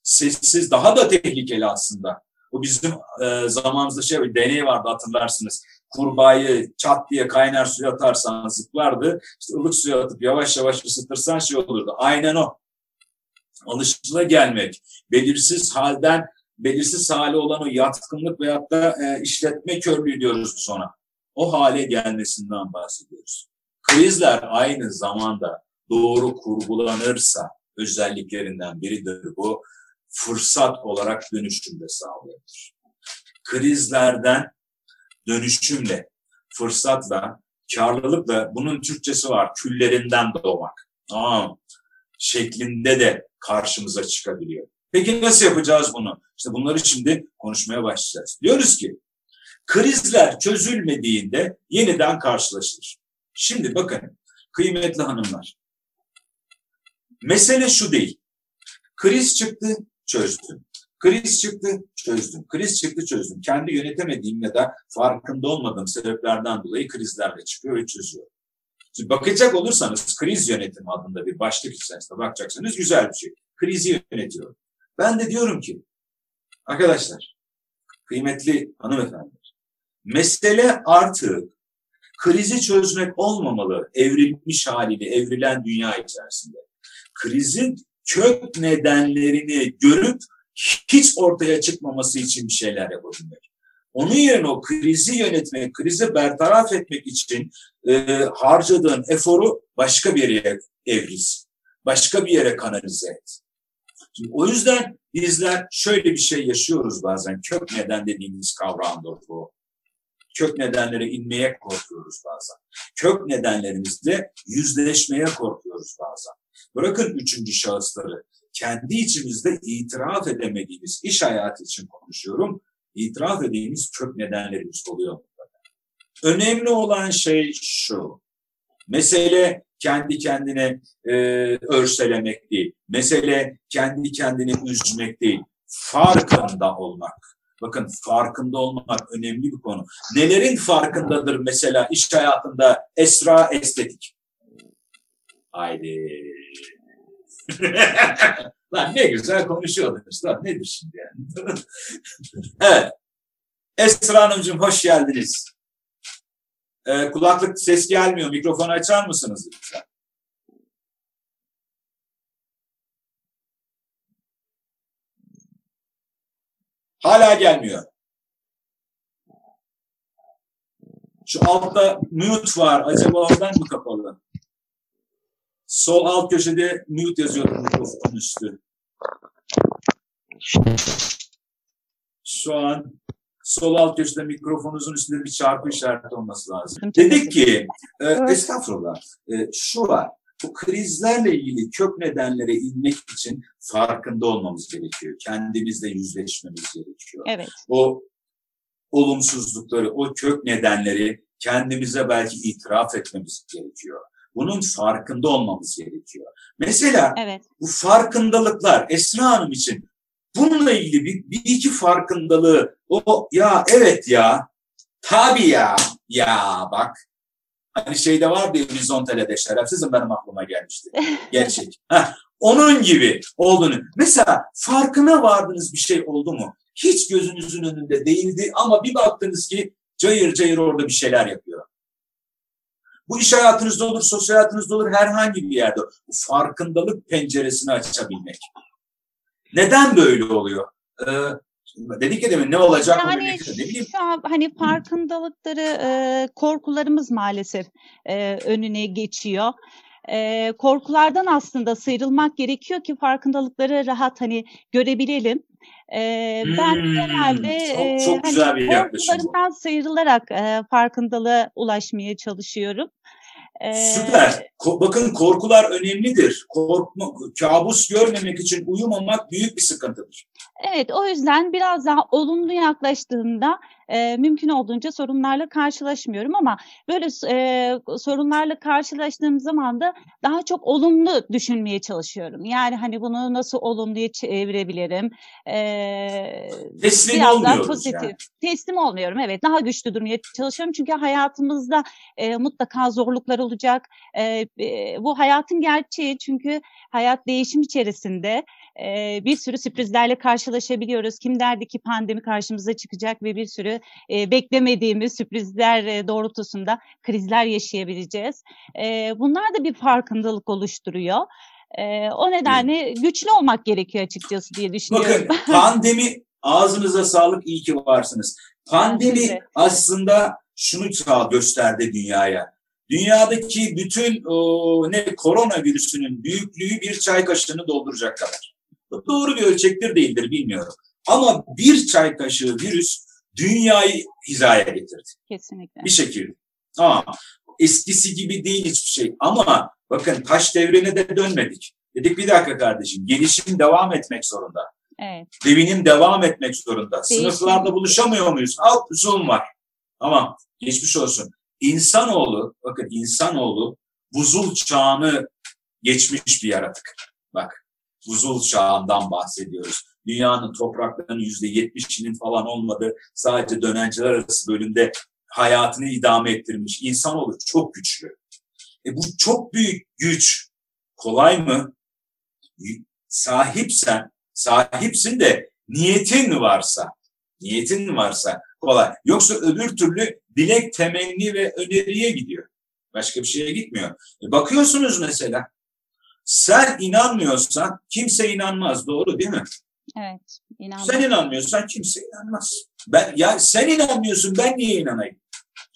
Sessiz daha da tehlikeli aslında. Bu bizim e, zamanımızda şey bir deney vardı hatırlarsınız. Kurbağayı çat diye kaynar suya atarsan zıplardı. İşte ılık suya atıp yavaş yavaş ısıtırsan şey olurdu. Aynen o. Alışıla gelmek, belirsiz halden belirsiz hali olan o yatkınlık veyahut da e, işletme körlüğü diyoruz sonra. O hale gelmesinden bahsediyoruz. Krizler aynı zamanda doğru kurgulanırsa özelliklerinden biridir bu. Fırsat olarak dönüşümde sağlayabilir. Krizlerden dönüşümle, fırsatla karlılıkla bunun Türkçesi var küllerinden doğmak. Aa, şeklinde de karşımıza çıkabiliyor. Peki nasıl yapacağız bunu? İşte bunları şimdi konuşmaya başlayacağız. Diyoruz ki krizler çözülmediğinde yeniden karşılaşılır. Şimdi bakın kıymetli hanımlar. Mesele şu değil. Kriz çıktı, çözdüm. Kriz çıktı, çözdüm. Kriz çıktı, çözdüm. Kendi yönetemediğim ya da farkında olmadığım sebeplerden dolayı krizlerle çıkıyor ve çözüyor. Şimdi bakacak olursanız kriz yönetimi adında bir başlık içerisinde bakacaksanız güzel bir şey. Krizi yönetiyor. Ben de diyorum ki arkadaşlar, kıymetli hanımefendiler, mesele artık krizi çözmek olmamalı evrilmiş haliyle evrilen dünya içerisinde. Krizin kök nedenlerini görüp hiç ortaya çıkmaması için bir şeyler yapabilmek. Onun yerine o krizi yönetmek, krizi bertaraf etmek için e, harcadığın eforu başka bir yere evriz. Başka bir yere kanalize et. Şimdi o yüzden bizler şöyle bir şey yaşıyoruz bazen. Kök neden dediğimiz kavramdır bu. Kök nedenlere inmeye korkuyoruz bazen. Kök nedenlerimizle yüzleşmeye korkuyoruz bazen. Bırakın üçüncü şahısları. Kendi içimizde itiraf edemediğimiz iş hayatı için konuşuyorum. İtiraf edeceğimiz kök nedenlerimiz oluyor. Önemli olan şey şu. Mesele kendi kendine e, örselemek değil. Mesele kendi kendini üzmek değil. Farkında olmak. Bakın farkında olmak önemli bir konu. Nelerin farkındadır mesela iş hayatında esra estetik? Haydi. Lan ne güzel konuşuyordunuz. Lan nedir şimdi yani? evet. Esra Hanımcığım hoş geldiniz. Ee, kulaklık ses gelmiyor. Mikrofonu açar mısınız lütfen? Hala gelmiyor. Şu altta mute var. Acaba oradan mı kapalı? Sol alt köşede mute yazıyor mikrofonun üstü. Şu an sol alt köşede mikrofonunuzun üstünde bir çarpı işareti olması lazım. Dedik ki, e, estağfurullah, e, şu var. Bu krizlerle ilgili kök nedenlere inmek için farkında olmamız gerekiyor. Kendimizle yüzleşmemiz gerekiyor. Evet. O olumsuzlukları, o kök nedenleri kendimize belki itiraf etmemiz gerekiyor. Bunun farkında olmamız gerekiyor. Mesela evet. bu farkındalıklar Esra Hanım için bununla ilgili bir, bir iki farkındalığı o ya evet ya tabii ya ya bak hani şeyde var bir horizontele'de şerefsizim benim aklıma gelmişti. Gerçek. Heh, onun gibi olduğunu. Mesela farkına vardığınız bir şey oldu mu? Hiç gözünüzün önünde değildi ama bir baktınız ki cayır cayır orada bir şeyler yapıyor. Bu iş hayatınızda olur, sosyal hayatınızda olur, herhangi bir yerde. Bu farkındalık penceresini açabilmek. Neden böyle oluyor? Ee, dedik ya demin ne olacak yani ne bileyim. Şu an hani farkındalıkları e, korkularımız maalesef e, önüne geçiyor. E, korkulardan aslında sıyrılmak gerekiyor ki farkındalıkları rahat hani görebilelim. E, ben hmm, genelde çok, çok e, güzel hani, bir korkularımdan sıyrılarak e, farkındalığa ulaşmaya çalışıyorum. Süper. Ko- bakın korkular önemlidir. Korkma, kabus görmemek için uyumamak büyük bir sıkıntıdır. Evet, o yüzden biraz daha olumlu yaklaştığımda e, mümkün olduğunca sorunlarla karşılaşmıyorum ama böyle e, sorunlarla karşılaştığım zaman da daha çok olumlu düşünmeye çalışıyorum. Yani hani bunu nasıl olumluya çevirebilirim? E, Teslim biraz daha pozitif. Yani. Teslim olmuyorum, evet. Daha güçlü durmaya çalışıyorum çünkü hayatımızda e, mutlaka zorluklar olacak. E, e, bu hayatın gerçeği çünkü hayat değişim içerisinde e, bir sürü sürprizlerle karşılaşabiliyoruz. Kim derdi ki pandemi karşımıza çıkacak ve bir sürü e, beklemediğimiz sürprizler e, doğrultusunda krizler yaşayabileceğiz. E, bunlar da bir farkındalık oluştururuyor. E, o nedenle güçlü olmak gerekiyor açıkçası diye düşünüyorum. Bakın pandemi ağzınıza sağlık iyi ki varsınız. Pandemi aslında şunu gösterdi dünyaya. Dünyadaki bütün o, ne koronavirüsünün büyüklüğü bir çay kaşığını dolduracak kadar. Doğru bir ölçektir değildir bilmiyorum. Ama bir çay kaşığı virüs dünyayı hizaya getirdi. Kesinlikle. Bir şekilde. Ama eskisi gibi değil hiçbir şey. Ama bakın taş devrine de dönmedik. Dedik bir dakika kardeşim gelişim devam etmek zorunda. Evet. Devinim devam etmek zorunda. Değişim. Sınıflarda buluşamıyor muyuz? Alt Zoom var. Tamam geçmiş olsun. İnsanoğlu bakın insanoğlu buzul çağını geçmiş bir yaratık. Bak buzul çağından bahsediyoruz. Dünyanın topraklarının yüzde yetmişinin falan olmadığı sadece dönenciler arası bölümde hayatını idame ettirmiş. İnsanoğlu çok güçlü. E bu çok büyük güç kolay mı? Sahipsen, sahipsin de niyetin varsa, niyetin varsa kolay. Yoksa öbür türlü dilek, temenni ve öneriye gidiyor. Başka bir şeye gitmiyor. E bakıyorsunuz mesela sen inanmıyorsan kimse inanmaz. Doğru değil mi? Evet. İnanmam. Sen inanmıyorsan kimse inanmaz. Ben ya sen inanmıyorsun ben niye inanayım?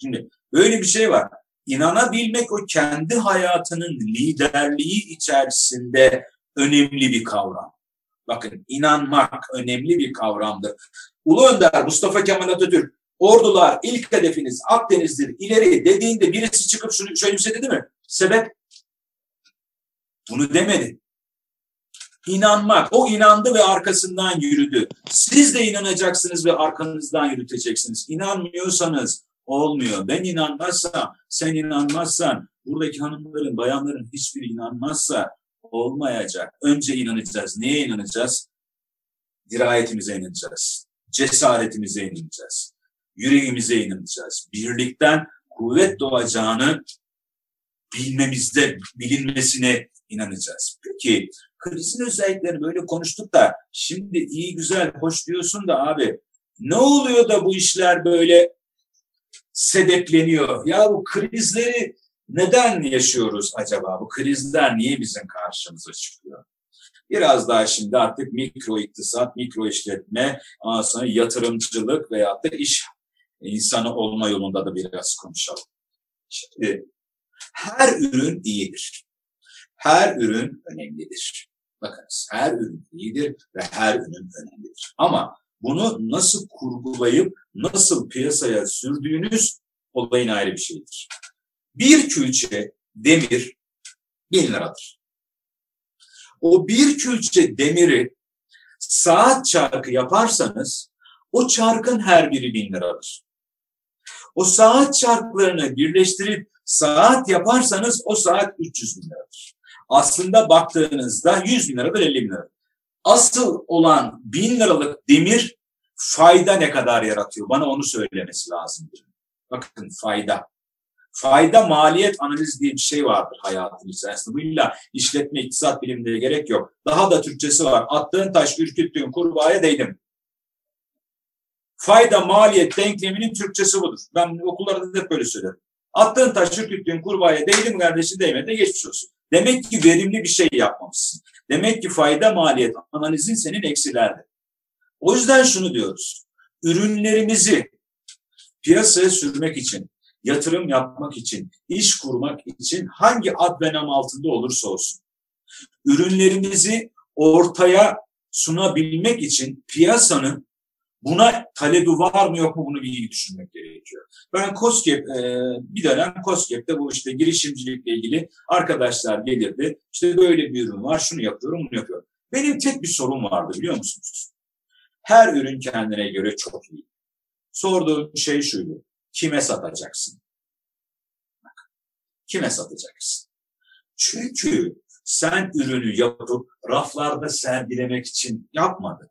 Şimdi böyle bir şey var. İnanabilmek o kendi hayatının liderliği içerisinde önemli bir kavram. Bakın inanmak önemli bir kavramdır. Ulu Önder Mustafa Kemal Atatürk ordular ilk hedefiniz Akdeniz'dir ileri dediğinde birisi çıkıp şunu şöyle bir şey dedi mi? Sebep bunu demedi. İnanmak. O inandı ve arkasından yürüdü. Siz de inanacaksınız ve arkanızdan yürüteceksiniz. İnanmıyorsanız olmuyor. Ben inanmazsam, sen inanmazsan, buradaki hanımların, bayanların hiçbiri inanmazsa olmayacak. Önce inanacağız. Neye inanacağız? Dirayetimize inanacağız. Cesaretimize inanacağız. Yüreğimize inanacağız. Birlikten kuvvet doğacağını bilmemizde, bilinmesine inanacağız. Peki krizin özelliklerini böyle konuştuk da şimdi iyi güzel hoş diyorsun da abi ne oluyor da bu işler böyle sedepleniyor? Ya bu krizleri neden yaşıyoruz acaba? Bu krizler niye bizim karşımıza çıkıyor? Biraz daha şimdi artık mikro iktisat, mikro işletme, sonra yatırımcılık veyahut da iş insanı olma yolunda da biraz konuşalım. Şimdi her ürün iyidir. Her ürün önemlidir. Bakınız her ürün iyidir ve her ürün önemlidir. Ama bunu nasıl kurgulayıp nasıl piyasaya sürdüğünüz olayın ayrı bir şeyidir. Bir külçe demir bin liradır. O bir külçe demiri saat çarkı yaparsanız o çarkın her biri bin liradır. O saat çarklarını birleştirip saat yaparsanız o saat 300 bin liradır. Aslında baktığınızda 100 bin liradır 50 bin lira. Asıl olan bin liralık demir fayda ne kadar yaratıyor? Bana onu söylemesi lazım. Bakın fayda. Fayda maliyet analiz diye bir şey vardır hayatın içerisinde. Bu illa işletme iktisat bilimleri gerek yok. Daha da Türkçesi var. Attığın taş ürküttüğün kurbağaya değdim. Fayda maliyet denkleminin Türkçesi budur. Ben okullarda hep böyle söylerim. Attığın taş ürküttüğün kurbağaya değdi mi kardeşi değmedi geçmiş olsun. Demek ki verimli bir şey yapmamışsın. Demek ki fayda maliyet analizin senin eksilerde. O yüzden şunu diyoruz. Ürünlerimizi piyasaya sürmek için, yatırım yapmak için, iş kurmak için hangi ad ve nam altında olursa olsun. Ürünlerimizi ortaya sunabilmek için piyasanın Buna talebi var mı yok mu bunu iyi düşünmek gerekiyor. Ben COSGAP, e, bir dönem COSGAP'te bu işte girişimcilikle ilgili arkadaşlar gelirdi. İşte böyle bir ürün var, şunu yapıyorum, bunu yapıyorum. Benim tek bir sorun vardı biliyor musunuz? Her ürün kendine göre çok iyi. Sorduğum şey şuydu. Kime satacaksın? kime satacaksın? Çünkü sen ürünü yapıp raflarda sergilemek için yapmadın.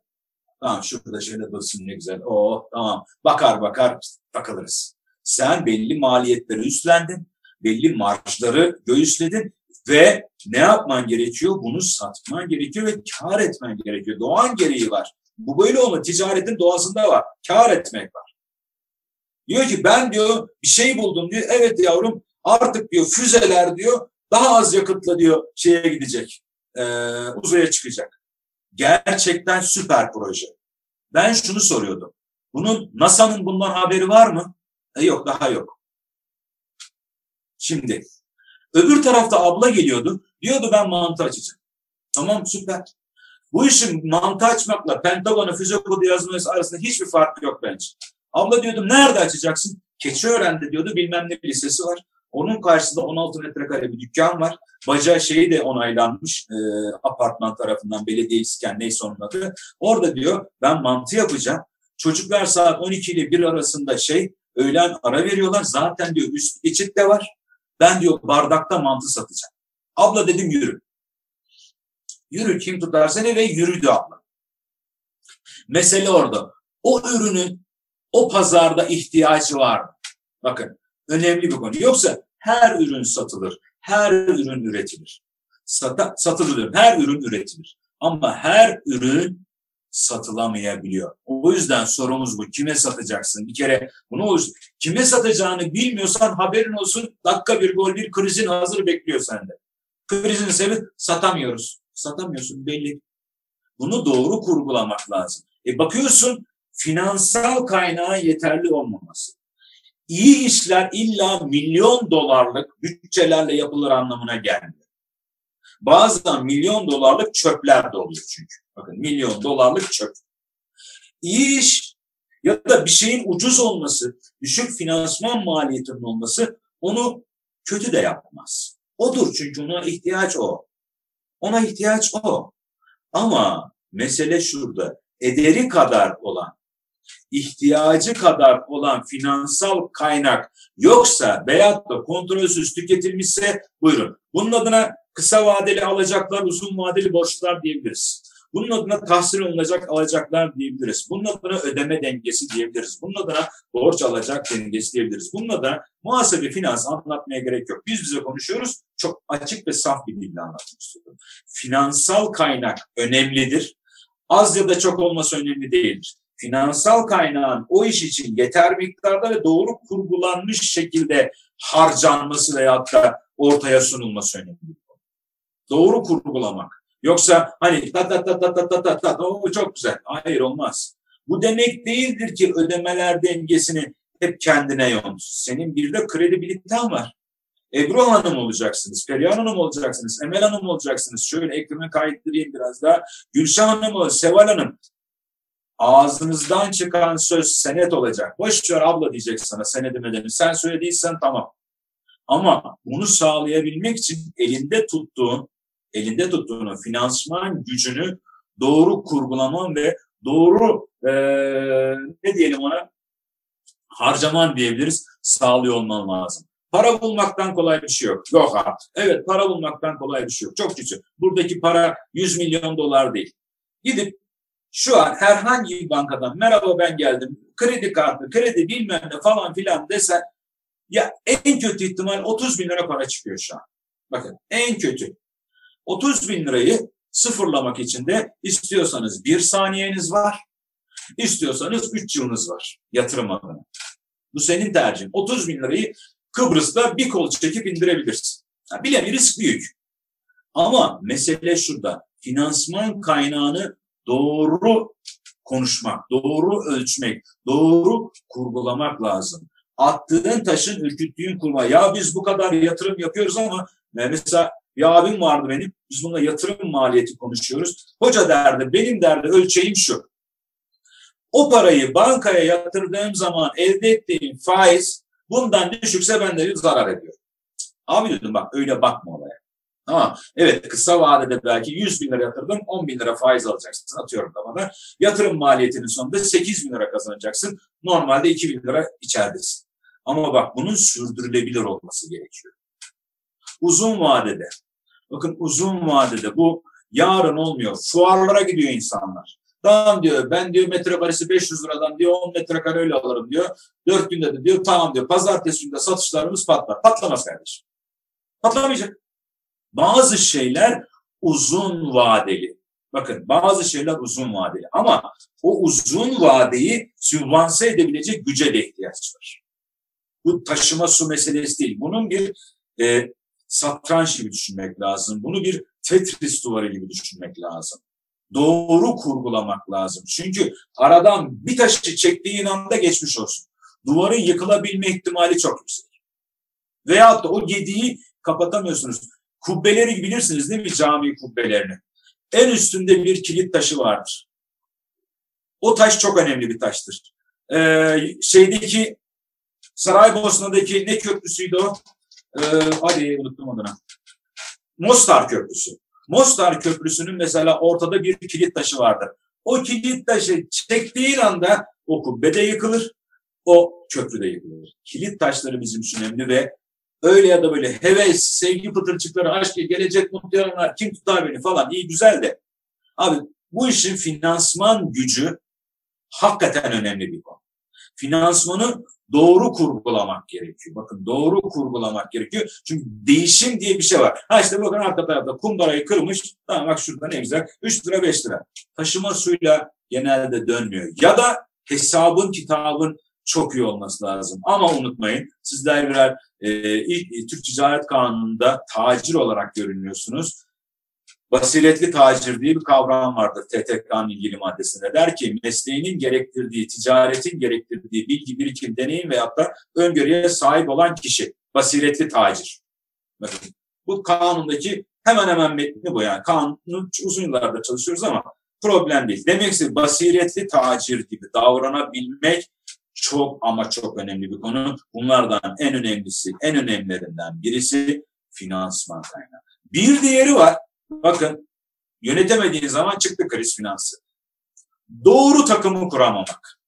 Tamam şurada şöyle dursun ne güzel. Oh tamam bakar bakar takılırız. Sen belli maliyetleri üstlendin. Belli marjları göğüsledin ve ne yapman gerekiyor? Bunu satman gerekiyor ve kar etmen gerekiyor. Doğan gereği var. Bu böyle olma. Ticaretin doğasında var. Kar etmek var. Diyor ki ben diyor bir şey buldum diyor. Evet yavrum artık diyor füzeler diyor daha az yakıtla diyor şeye gidecek. E, uzaya çıkacak. Gerçekten süper proje. Ben şunu soruyordum. Bunun NASA'nın bundan haberi var mı? E yok daha yok. Şimdi öbür tarafta abla geliyordu. Diyordu ben mantı açacağım. Tamam süper. Bu işin mantı açmakla Pentagon'a füze kodu yazması arasında hiçbir fark yok bence. Abla diyordum nerede açacaksın? Keçiören'de diyordu bilmem ne lisesi var. Onun karşısında 16 metrekare bir dükkan var. Baca şeyi de onaylanmış e, apartman tarafından belediyesken neyse onun adı. Orada diyor ben mantı yapacağım. Çocuklar saat 12 ile 1 arasında şey öğlen ara veriyorlar. Zaten diyor üst geçit de var. Ben diyor bardakta mantı satacağım. Abla dedim yürü. Yürü kim tutar seni ve yürüdü abla. Mesele orada. O ürünün o pazarda ihtiyacı var? Bakın önemli bir konu. Yoksa her ürün satılır. Her ürün üretilir. Sata, satılır. Her ürün üretilir. Ama her ürün satılamayabiliyor. O yüzden sorumuz bu. Kime satacaksın? Bir kere bunu oluştur. Kime satacağını bilmiyorsan haberin olsun. Dakika bir gol bir krizin hazır bekliyor sende. Krizin sebebi satamıyoruz. Satamıyorsun belli. Bunu doğru kurgulamak lazım. E bakıyorsun finansal kaynağı yeterli olmaması. İyi işler illa milyon dolarlık bütçelerle yapılır anlamına gelmiyor. Bazen milyon dolarlık çöpler de oluyor çünkü. Bakın milyon dolarlık çöp. İyi iş ya da bir şeyin ucuz olması, düşük finansman maliyetinin olması onu kötü de yapmaz. Odur çünkü ona ihtiyaç o. Ona ihtiyaç o. Ama mesele şurada. Ederi kadar olan, ihtiyacı kadar olan finansal kaynak yoksa veyahut da kontrolsüz tüketilmişse buyurun. Bunun adına kısa vadeli alacaklar, uzun vadeli borçlar diyebiliriz. Bunun adına tahsil olunacak alacaklar diyebiliriz. Bunun adına ödeme dengesi diyebiliriz. Bunun adına borç alacak dengesi diyebiliriz. Bunun adına muhasebe finans anlatmaya gerek yok. Biz bize konuşuyoruz. Çok açık ve saf bir dille anlatmak istiyorum. Finansal kaynak önemlidir. Az ya da çok olması önemli değildir. Finansal kaynağın o iş için yeter miktarda ve doğru kurgulanmış şekilde harcanması veyahut da ortaya sunulması önemli. Doğru kurgulamak. Yoksa hani ta ta ta ta ta ta ta ta o çok güzel. Hayır olmaz. Bu demek değildir ki ödemeler dengesini hep kendine yonsun. Senin bir de kredibiliten var. Ebru Hanım olacaksınız, Perihan Hanım olacaksınız, Emel Hanım olacaksınız. Şöyle ekranı kaydırayım biraz daha. Gülşah Hanım, Seval Hanım. Ağzınızdan çıkan söz senet olacak. Boş ver abla diyecek sana senedime Sen söylediysen tamam. Ama bunu sağlayabilmek için elinde tuttuğun elinde tuttuğunu finansman gücünü doğru kurgulaman ve doğru e, ne diyelim ona harcaman diyebiliriz sağlıyor olman lazım. Para bulmaktan kolay bir şey yok. Yok ha. Evet para bulmaktan kolay bir şey yok. Çok güçlü. Buradaki para 100 milyon dolar değil. Gidip şu an herhangi bir bankadan merhaba ben geldim kredi kartı, kredi bilmem ne falan filan desen ya en kötü ihtimal 30 bin lira para çıkıyor şu an. Bakın en kötü. 30 bin lirayı sıfırlamak için de istiyorsanız bir saniyeniz var, istiyorsanız 3 yılınız var yatırım adına. Bu senin tercihin. 30 bin lirayı Kıbrıs'ta bir kol çekip indirebilirsin. Yani bile bir risk büyük. Ama mesele şurada. Finansman kaynağını doğru konuşmak, doğru ölçmek, doğru kurgulamak lazım. Attığın taşın ürküttüğün kurma. Ya biz bu kadar yatırım yapıyoruz ama mesela bir abim vardı benim. Biz bununla yatırım maliyeti konuşuyoruz. Hoca derdi, benim derdi ölçeğim şu. O parayı bankaya yatırdığım zaman elde ettiğim faiz bundan düşükse ben de zarar ediyorum. Abi dedim bak öyle bakma olaya. Tamam. Evet kısa vadede belki 100 bin lira yatırdım 10 bin lira faiz alacaksın atıyorum da bana. Yatırım maliyetinin sonunda 8 bin lira kazanacaksın. Normalde 2 bin lira içeridesin. Ama bak bunun sürdürülebilir olması gerekiyor uzun vadede. Bakın uzun vadede bu yarın olmuyor. Fuarlara gidiyor insanlar. Tamam diyor ben diyor metrekaresi 500 liradan diyor 10 metrekare öyle alırım diyor. 4 günde de diyor tamam diyor pazartesi günde satışlarımız patlar. Patlamaz kardeşim. Patlamayacak. Bazı şeyler uzun vadeli. Bakın bazı şeyler uzun vadeli ama o uzun vadeyi sübvanse edebilecek güce de ihtiyaç var. Bu taşıma su meselesi değil. Bunun bir e, satranç gibi düşünmek lazım. Bunu bir Tetris duvarı gibi düşünmek lazım. Doğru kurgulamak lazım. Çünkü aradan bir taşı çektiğin anda geçmiş olsun. Duvarın yıkılabilme ihtimali çok yüksek. Veyahut da o gediği kapatamıyorsunuz. Kubbeleri bilirsiniz değil mi cami kubbelerini? En üstünde bir kilit taşı vardır. O taş çok önemli bir taştır. Ee, şeydeki Saraybosna'daki ne köprüsüydü o? Ee, hadi unuttum adını. Mostar Köprüsü. Mostar Köprüsü'nün mesela ortada bir kilit taşı vardır. O kilit taşı çektiğin anda o kubbe de yıkılır, o köprü de yıkılır. Kilit taşları bizim için önemli ve öyle ya da böyle heves, sevgi pıtırcıkları, aşk, gelecek mutlu yarınlar, kim tutar beni falan iyi güzel de. Abi bu işin finansman gücü hakikaten önemli bir konu. Finansmanı doğru kurgulamak gerekiyor. Bakın doğru kurgulamak gerekiyor. Çünkü değişim diye bir şey var. Ha işte bakın arka tarafta kumbarayı kırmış. Tamam bak şurada ne güzel. 3 lira 5 lira. Taşıma suyla genelde dönmüyor. Ya da hesabın kitabın çok iyi olması lazım. Ama unutmayın sizler birer e, ilk Türk Ticaret Kanunu'nda tacir olarak görünüyorsunuz. Basiretli tacir diye bir kavram vardır TTK'nın ilgili maddesinde. Der ki mesleğinin gerektirdiği, ticaretin gerektirdiği bilgi, birikim, deneyim veyahut da öngörüye sahip olan kişi. Basiretli tacir. Bakın bu kanundaki hemen hemen metni bu yani. Kanunu uzun yıllarda çalışıyoruz ama problem değil. Demek ki basiretli tacir gibi davranabilmek çok ama çok önemli bir konu. Bunlardan en önemlisi, en önemlilerinden birisi finansman kaynağı. Bir diğeri var. Bakın yönetemediğin zaman çıktı kriz finansı. Doğru takımı kuramamak.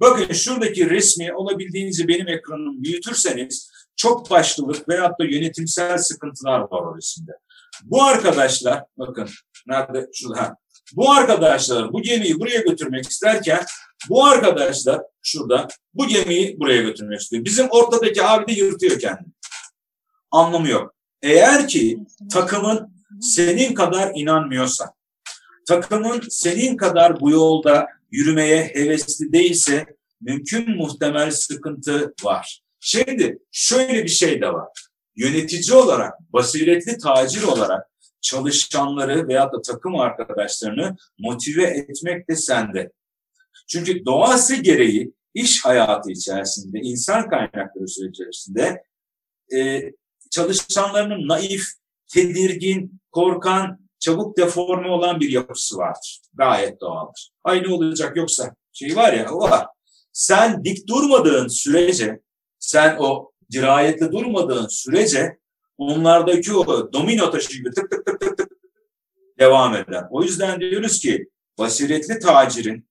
Bakın şuradaki resmi olabildiğinizce benim ekranımı büyütürseniz çok başlılık veyahut da yönetimsel sıkıntılar var o resimde. Bu arkadaşlar bakın nerede şurada bu arkadaşlar bu gemiyi buraya götürmek isterken bu arkadaşlar şurada bu gemiyi buraya götürmek istiyor. Bizim ortadaki abi de yırtıyor kendini. Anlamı yok. Eğer ki takımın senin kadar inanmıyorsa, takımın senin kadar bu yolda yürümeye hevesli değilse mümkün muhtemel sıkıntı var. Şimdi şöyle bir şey de var. Yönetici olarak, basiretli tacir olarak çalışanları veya da takım arkadaşlarını motive etmek de sende. Çünkü doğası gereği iş hayatı içerisinde, insan kaynakları süreci içerisinde e, çalışanlarının naif, tedirgin, korkan, çabuk deforme olan bir yapısı vardır. Gayet doğaldır. Ay ne olacak yoksa şey var ya o var. Sen dik durmadığın sürece, sen o dirayetli durmadığın sürece onlardaki o domino taşı gibi tık tık tık tık tık devam eder. O yüzden diyoruz ki basiretli tacirin,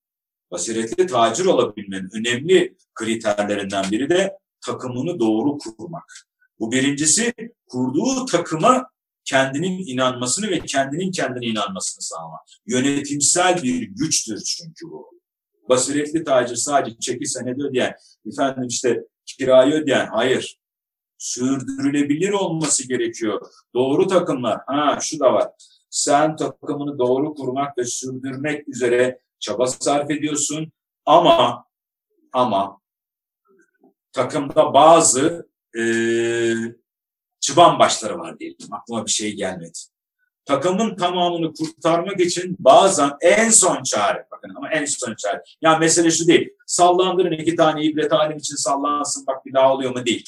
basiretli tacir olabilmenin önemli kriterlerinden biri de takımını doğru kurmak. Bu birincisi kurduğu takıma kendinin inanmasını ve kendinin kendine inanmasını sağlamak. Yönetimsel bir güçtür çünkü bu. Basiretli tacir sadece çeki senedi ödeyen, efendim işte kirayı ödeyen, hayır. Sürdürülebilir olması gerekiyor. Doğru takımlar, ha şu da var. Sen takımını doğru kurmak ve sürdürmek üzere çaba sarf ediyorsun ama ama takımda bazı e, çıban başları var diyelim. Aklıma bir şey gelmedi. Takımın tamamını kurtarmak için bazen en son çare, bakın ama en son çare. Ya mesele şu değil, sallandırın iki tane ibret alim için sallansın bak bir daha oluyor mu değil.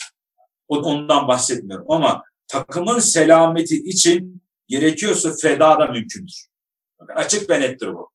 Ondan bahsetmiyorum ama takımın selameti için gerekiyorsa feda da mümkündür. Bakın açık ve nettir bu.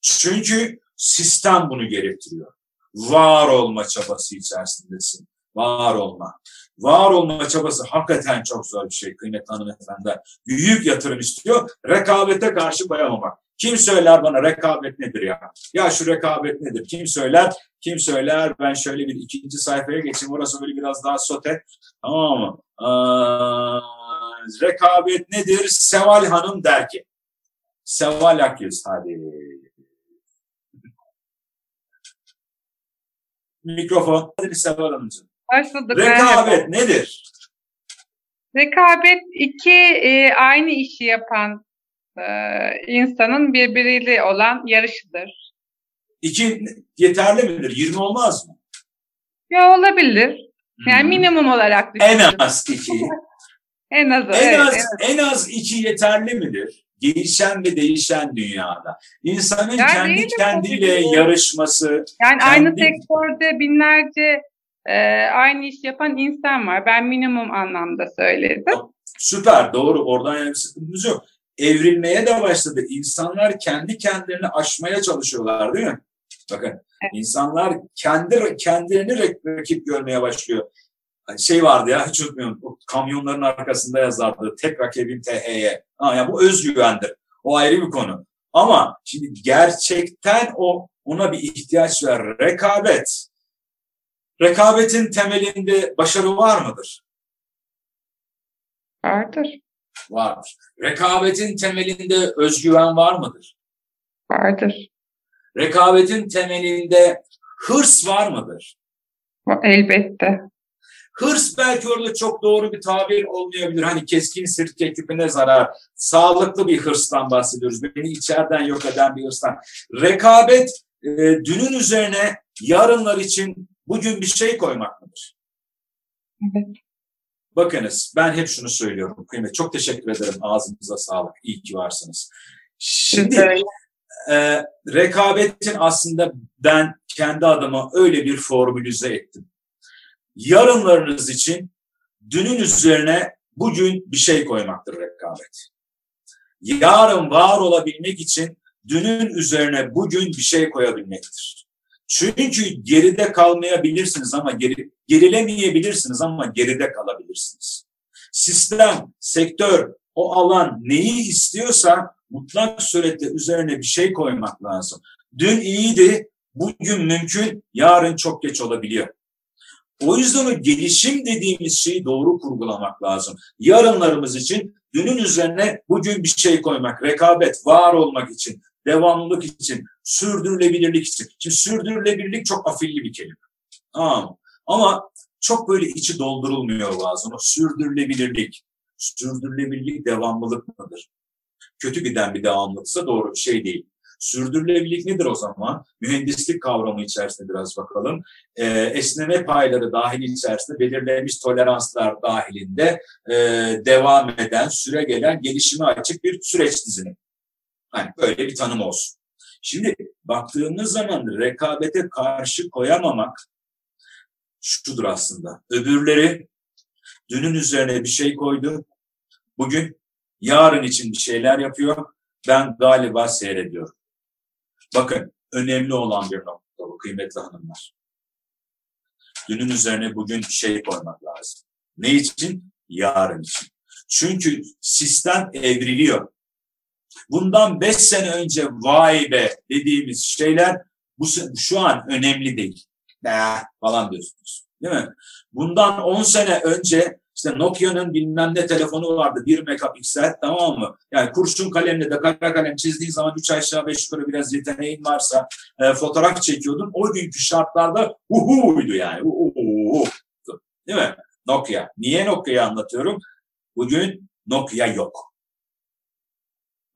Çünkü sistem bunu gerektiriyor. Var olma çabası içerisindesin. Var olma var olma çabası hakikaten çok zor bir şey kıymetli hanımefendiler. Büyük yatırım istiyor. Rekabete karşı bayamamak. Kim söyler bana rekabet nedir ya? Ya şu rekabet nedir? Kim söyler? Kim söyler? Ben şöyle bir ikinci sayfaya geçeyim. Orası böyle biraz daha sote. Tamam mı? Ee, rekabet nedir? Seval Hanım der ki. Seval Akyüz hadi. Mikrofon. Hadi Seval Hanımcığım. Başladık. Rekabet nedir? Rekabet iki e, aynı işi yapan e, insanın birbiriyle olan yarışıdır. İki yeterli midir? 20 olmaz mı? Ya olabilir. Yani hmm. minimum olarak. En az iki. en az, en evet, az en az iki yeterli midir? Gelişen ve değişen dünyada. İnsanın yani kendi kendiyle yarışması. Yani kendi... aynı sektörde binlerce e, aynı iş yapan insan var. Ben minimum anlamda söyledim. Süper doğru oradan yani sıkıntımız yok. Evrilmeye de başladı. İnsanlar kendi kendilerini aşmaya çalışıyorlar değil mi? Bakın evet. insanlar kendi kendilerini rakip görmeye başlıyor. Şey vardı ya hiç unutmuyorum. O kamyonların arkasında yazardı. Tek rakibim THY. Ha, ya bu özgüvendir. O ayrı bir konu. Ama şimdi gerçekten o ona bir ihtiyaç var. Rekabet. Rekabetin temelinde başarı var mıdır? Vardır. Vardır. Rekabetin temelinde özgüven var mıdır? Vardır. Rekabetin temelinde hırs var mıdır? Elbette. Hırs belki orada çok doğru bir tabir olmayabilir. Hani keskin sirke küpüne zarar. Sağlıklı bir hırstan bahsediyoruz. Beni içeriden yok eden bir hırstan. Rekabet e, dünün üzerine yarınlar için bugün bir şey koymak mıdır? Evet. Bakınız ben hep şunu söylüyorum. Kıymet çok teşekkür ederim. Ağzınıza sağlık. İyi ki varsınız. Şimdi e, rekabetin aslında ben kendi adıma öyle bir formülize ettim. Yarınlarınız için dünün üzerine bugün bir şey koymaktır rekabet. Yarın var olabilmek için dünün üzerine bugün bir şey koyabilmektir. Çünkü geride kalmayabilirsiniz ama geri, gerilemeyebilirsiniz ama geride kalabilirsiniz. Sistem, sektör, o alan neyi istiyorsa mutlak surette üzerine bir şey koymak lazım. Dün iyiydi, bugün mümkün, yarın çok geç olabiliyor. O yüzden o gelişim dediğimiz şeyi doğru kurgulamak lazım. Yarınlarımız için dünün üzerine bugün bir şey koymak, rekabet, var olmak için, devamlılık için, sürdürülebilirlik için. Şimdi sürdürülebilirlik çok afilli bir kelime. Tamam. Ama çok böyle içi doldurulmuyor bazen. O sürdürülebilirlik. Sürdürülebilirlik devamlılık mıdır? Kötü giden bir devamlılıksa doğru bir şey değil. Sürdürülebilirlik nedir o zaman? Mühendislik kavramı içerisinde biraz bakalım. Ee, esneme payları dahil içerisinde belirlenmiş toleranslar dahilinde e, devam eden, süre gelen, gelişime açık bir süreç dizini. Hani böyle bir tanım olsun. Şimdi baktığımız zaman rekabete karşı koyamamak şudur aslında. Öbürleri dünün üzerine bir şey koydu. Bugün yarın için bir şeyler yapıyor. Ben galiba seyrediyorum. Bakın önemli olan bir nokta bu kıymetli hanımlar. Dünün üzerine bugün bir şey koymak lazım. Ne için? Yarın için. Çünkü sistem evriliyor. Bundan beş sene önce vay be dediğimiz şeyler bu şu an önemli değil. Be falan diyorsunuz. Değil mi? Bundan on sene önce işte Nokia'nın bilmem ne telefonu vardı. Bir megapiksel tamam mı? Yani kurşun kalemle de kara kalem çizdiğin zaman üç aşağı beş yukarı biraz yeteneğin varsa e, fotoğraf çekiyordun. O günkü şartlarda uhuydu yani. Uhu. Değil mi? Nokia. Niye Nokia'yı anlatıyorum? Bugün Nokia yok.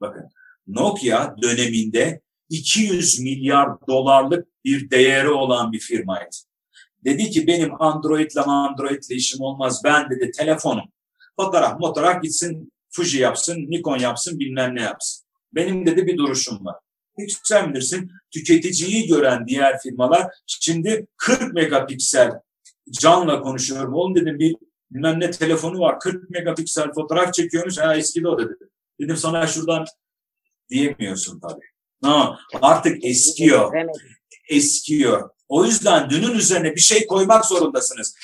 Bakın Nokia döneminde 200 milyar dolarlık bir değeri olan bir firmaydı. Dedi ki benim Android'le Android'le işim olmaz. Ben dedi telefonum. Fotoğraf fotoğraf gitsin Fuji yapsın, Nikon yapsın, bilmem ne yapsın. Benim dedi bir duruşum var. Hiç sen bilirsin tüketiciyi gören diğer firmalar şimdi 40 megapiksel canla konuşuyorum. Oğlum dedim bir bilmem ne telefonu var 40 megapiksel fotoğraf çekiyormuş. Ha eski de o dedi. Dedim sana şuradan diyemiyorsun tabii. Ha, artık eskiyor. Eskiyor. O yüzden dünün üzerine bir şey koymak zorundasınız.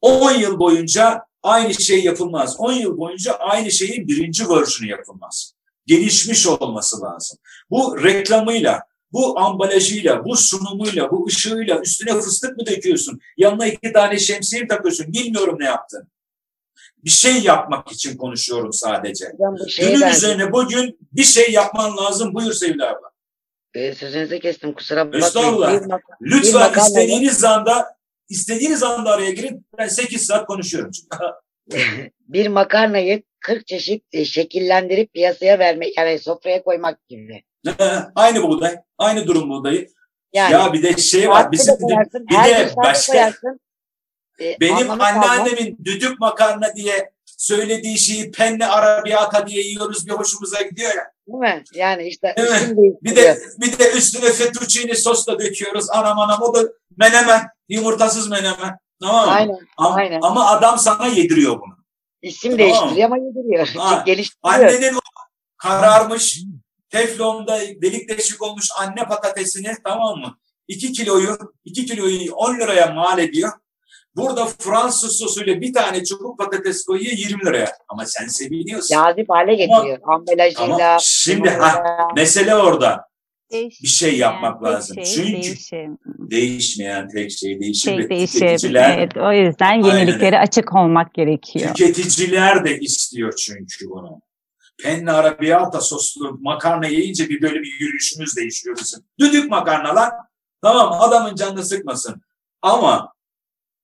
10 yıl boyunca aynı şey yapılmaz. 10 yıl boyunca aynı şeyin birinci versiyonu yapılmaz. Gelişmiş olması lazım. Bu reklamıyla, bu ambalajıyla, bu sunumuyla, bu ışığıyla üstüne fıstık mı döküyorsun? Yanına iki tane şemsiye takıyorsun? Bilmiyorum ne yaptın. Bir şey yapmak için konuşuyorum sadece. Dünün üzerine bugün bir şey yapman lazım. Buyur Sevil abla. E, sözünüzü kestim kusura bakmayın. Estağfurullah. Lütfen istediğiniz anda istediğiniz anda araya girin. Ben 8 saat konuşuyorum. bir makarnayı 40 çeşit e, şekillendirip piyasaya vermek yani sofraya koymak gibi. aynı buğday. Aynı durum buğdayı. Yani, ya bir de şey var. Bizim bir de, bir de başka. Koyarsın. E, benim anneannemin düdük makarna diye söylediği şeyi penne arabiyata diye yiyoruz bir hoşumuza gidiyor ya. Değil mi? Yani işte evet. bir de bir de üstüne fettuccine sos da döküyoruz. Anam anam o da menemen, yumurtasız menemen. Tamam mı? Aynen, ama, aynen. ama adam sana yediriyor bunu. İsim tamam. değiştiriyor ama yediriyor. Ha, geliştiriyor. Annenin kararmış, teflonda delik deşik olmuş anne patatesini tamam mı? 2 kiloyu 2 kiloyu 10 liraya mal ediyor. Burada Fransız sosuyla bir tane çubuk patates koyuyor 20 liraya. Ama sen seviniyorsun. Cazip hale getiriyor. Ambalajıyla. Şimdi ha, mesele orada. Değiş, bir şey yapmak lazım. Şey, Çünkü değişim. değişmeyen tek şey değişim. Tek değişim. Evet, o yüzden yeniliklere aynen. açık olmak gerekiyor. Tüketiciler de istiyor çünkü bunu. Penne arrabbiata soslu makarna yiyince bir böyle bir yürüyüşümüz değişiyor bizim. Düdük makarnalar tamam adamın canını sıkmasın. Ama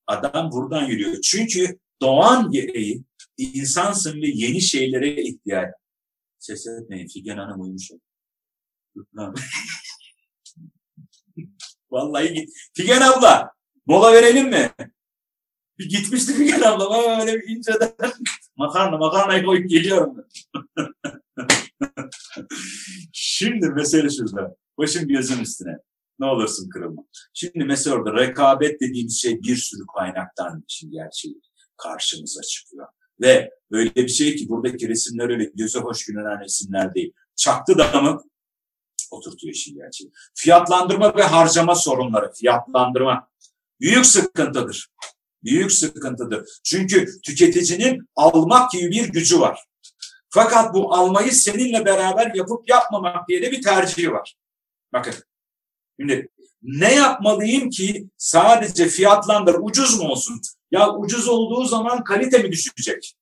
adam buradan yürüyor. Çünkü doğan gereği insansın ve yeni şeylere ihtiyaç. Ses etmeyin Figen Hanım uyumuş. Vallahi git. Figen abla mola verelim mi? Bir gitmişti Figen abla. Bana öyle bir inceden makarna makarnayı koyup geliyorum. Şimdi mesele şurada. Başım gözüm üstüne. Ne olursun kırılma. Şimdi mesela orada rekabet dediğimiz şey bir sürü kaynaktan için gerçeği karşımıza çıkıyor. Ve böyle bir şey ki buradaki resimler öyle göze hoş görünen resimler değil. Çaktı damı oturtuyor işin gerçeği. Fiyatlandırma ve harcama sorunları. Fiyatlandırma büyük sıkıntıdır. Büyük sıkıntıdır. Çünkü tüketicinin almak gibi bir gücü var. Fakat bu almayı seninle beraber yapıp yapmamak diye de bir tercihi var. Bakın. Şimdi ne yapmalıyım ki sadece fiyatlandır ucuz mu olsun? Ya ucuz olduğu zaman kalite mi düşecek?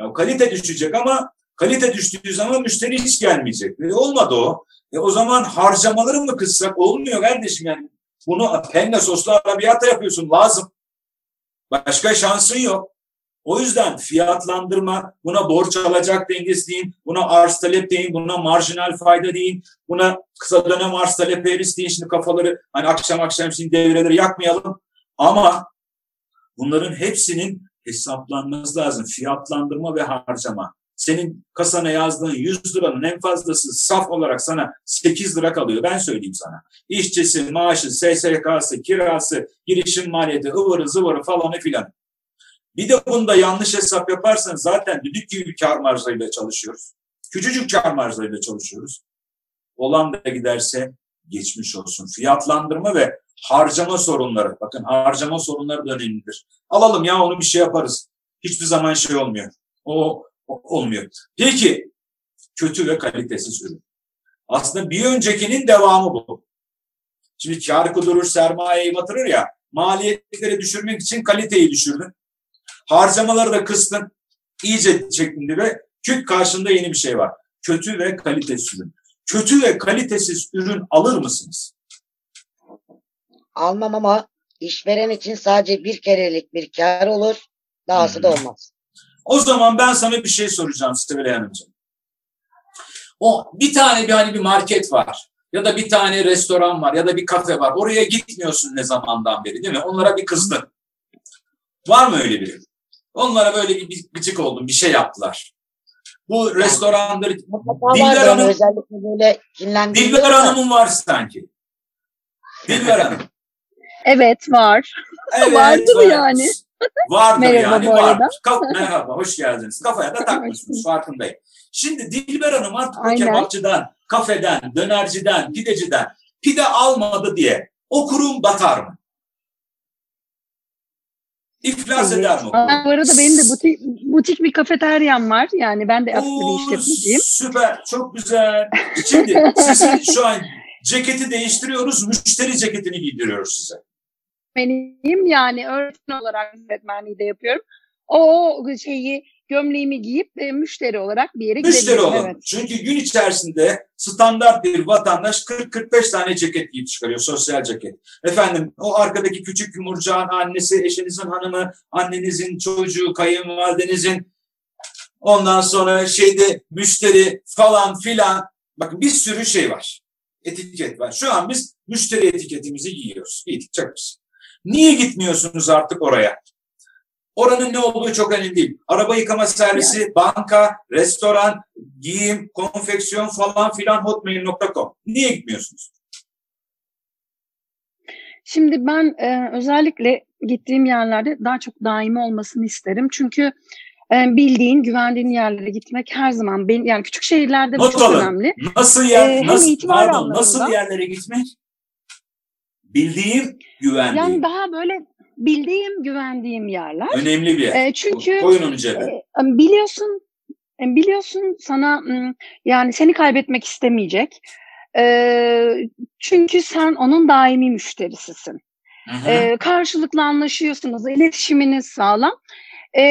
Ya kalite düşecek ama kalite düştüğü zaman müşteri hiç gelmeyecek. E olmadı o. E o zaman harcamaları mı kıssak? Olmuyor kardeşim yani. Bunu penne soslu arabiyata yapıyorsun lazım. Başka şansın yok. O yüzden fiyatlandırma, buna borç alacak dengesi deyin, buna arz talep deyin, buna marjinal fayda deyin, buna kısa dönem arz talep eğrisi deyin. Şimdi kafaları hani akşam akşam şimdi devreleri yakmayalım. Ama bunların hepsinin hesaplanması lazım. Fiyatlandırma ve harcama. Senin kasana yazdığın 100 liranın en fazlası saf olarak sana 8 lira kalıyor. Ben söyleyeyim sana. İşçisi, maaşı, SSK'sı, kirası, girişim maliyeti, ıvırı zıvırı falanı filan. Bir de bunda yanlış hesap yaparsan zaten düdük gibi kar marjıyla çalışıyoruz. Küçücük kar marjıyla çalışıyoruz. Olan da giderse geçmiş olsun. Fiyatlandırma ve harcama sorunları. Bakın harcama sorunları da önemlidir. Alalım ya onu bir şey yaparız. Hiçbir zaman şey olmuyor. O olmuyor. Peki kötü ve kalitesiz ürün. Aslında bir öncekinin devamı bu. Şimdi kar kudurur, sermayeyi batırır ya, maliyetleri düşürmek için kaliteyi düşürdün. Harcamaları da kıstın. iyice çektin ve küt karşında yeni bir şey var. Kötü ve kalitesiz ürün. Kötü ve kalitesiz ürün alır mısınız? Almam ama işveren için sadece bir kerelik bir kar olur. Dahası hmm. da olmaz. O zaman ben sana bir şey soracağım Sibel Hanımcığım. O bir tane bir hani bir market var ya da bir tane restoran var ya da bir kafe var. Oraya gitmiyorsun ne zamandan beri değil mi? Onlara bir kızdın. Var mı öyle biri? Onlara böyle bir, gıcık oldun, bir şey yaptılar. Bu restorandır. Dilber Hanım, özellikle böyle Dilber Hanım'ın var sanki. Dilber Hanım. Evet var. Evet, Vardır var. yani. Vardır merhaba yani var. Kaf merhaba hoş geldiniz. Kafaya da takmışsınız farkındayım. Şimdi Dilber Hanım artık Aynen. kebapçıdan, kafeden, dönerciden, pideciden pide almadı diye o kurum batar mı? İflas eder mi? Bu arada benim de butik, butik bir kafeteryam var. Yani ben de aslında bir işletmeciyim. Süper, çok güzel. Şimdi sizin şu an ceketi değiştiriyoruz, müşteri ceketini giydiriyoruz size öğretmeniyim. Yani öğretmen olarak öğretmenliği de yapıyorum. O şeyi gömleğimi giyip e, müşteri olarak bir yere müşteri gidebilirim. Müşteri Evet. Çünkü gün içerisinde standart bir vatandaş 40-45 tane ceket giyip çıkarıyor, sosyal ceket. Efendim o arkadaki küçük yumurcağın annesi, eşinizin hanımı, annenizin çocuğu, kayınvalidenizin ondan sonra şeyde müşteri falan filan. Bakın bir sürü şey var. Etiket var. Şu an biz müşteri etiketimizi giyiyoruz. Giydik güzel. Niye gitmiyorsunuz artık oraya? Oranın ne olduğu çok önemli değil. Araba yıkama servisi, banka, restoran, giyim, konfeksiyon falan filan hotmail.com. Niye gitmiyorsunuz? Şimdi ben e, özellikle gittiğim yerlerde daha çok daimi olmasını isterim. Çünkü e, bildiğin, güvendiğin yerlere gitmek her zaman benim yani küçük şehirlerde bu çok alın. önemli. Nasıl yer, ee, nasıl, pardon, nasıl yerlere gitmek? Bildiğim güvendiğim. Yani daha böyle bildiğim, güvendiğim yerler. Önemli bir yer. E, çünkü Koyun onu cebe. e, biliyorsun biliyorsun sana yani seni kaybetmek istemeyecek. E, çünkü sen onun daimi müşterisisin. E, karşılıklı anlaşıyorsunuz, iletişiminiz sağlam. E,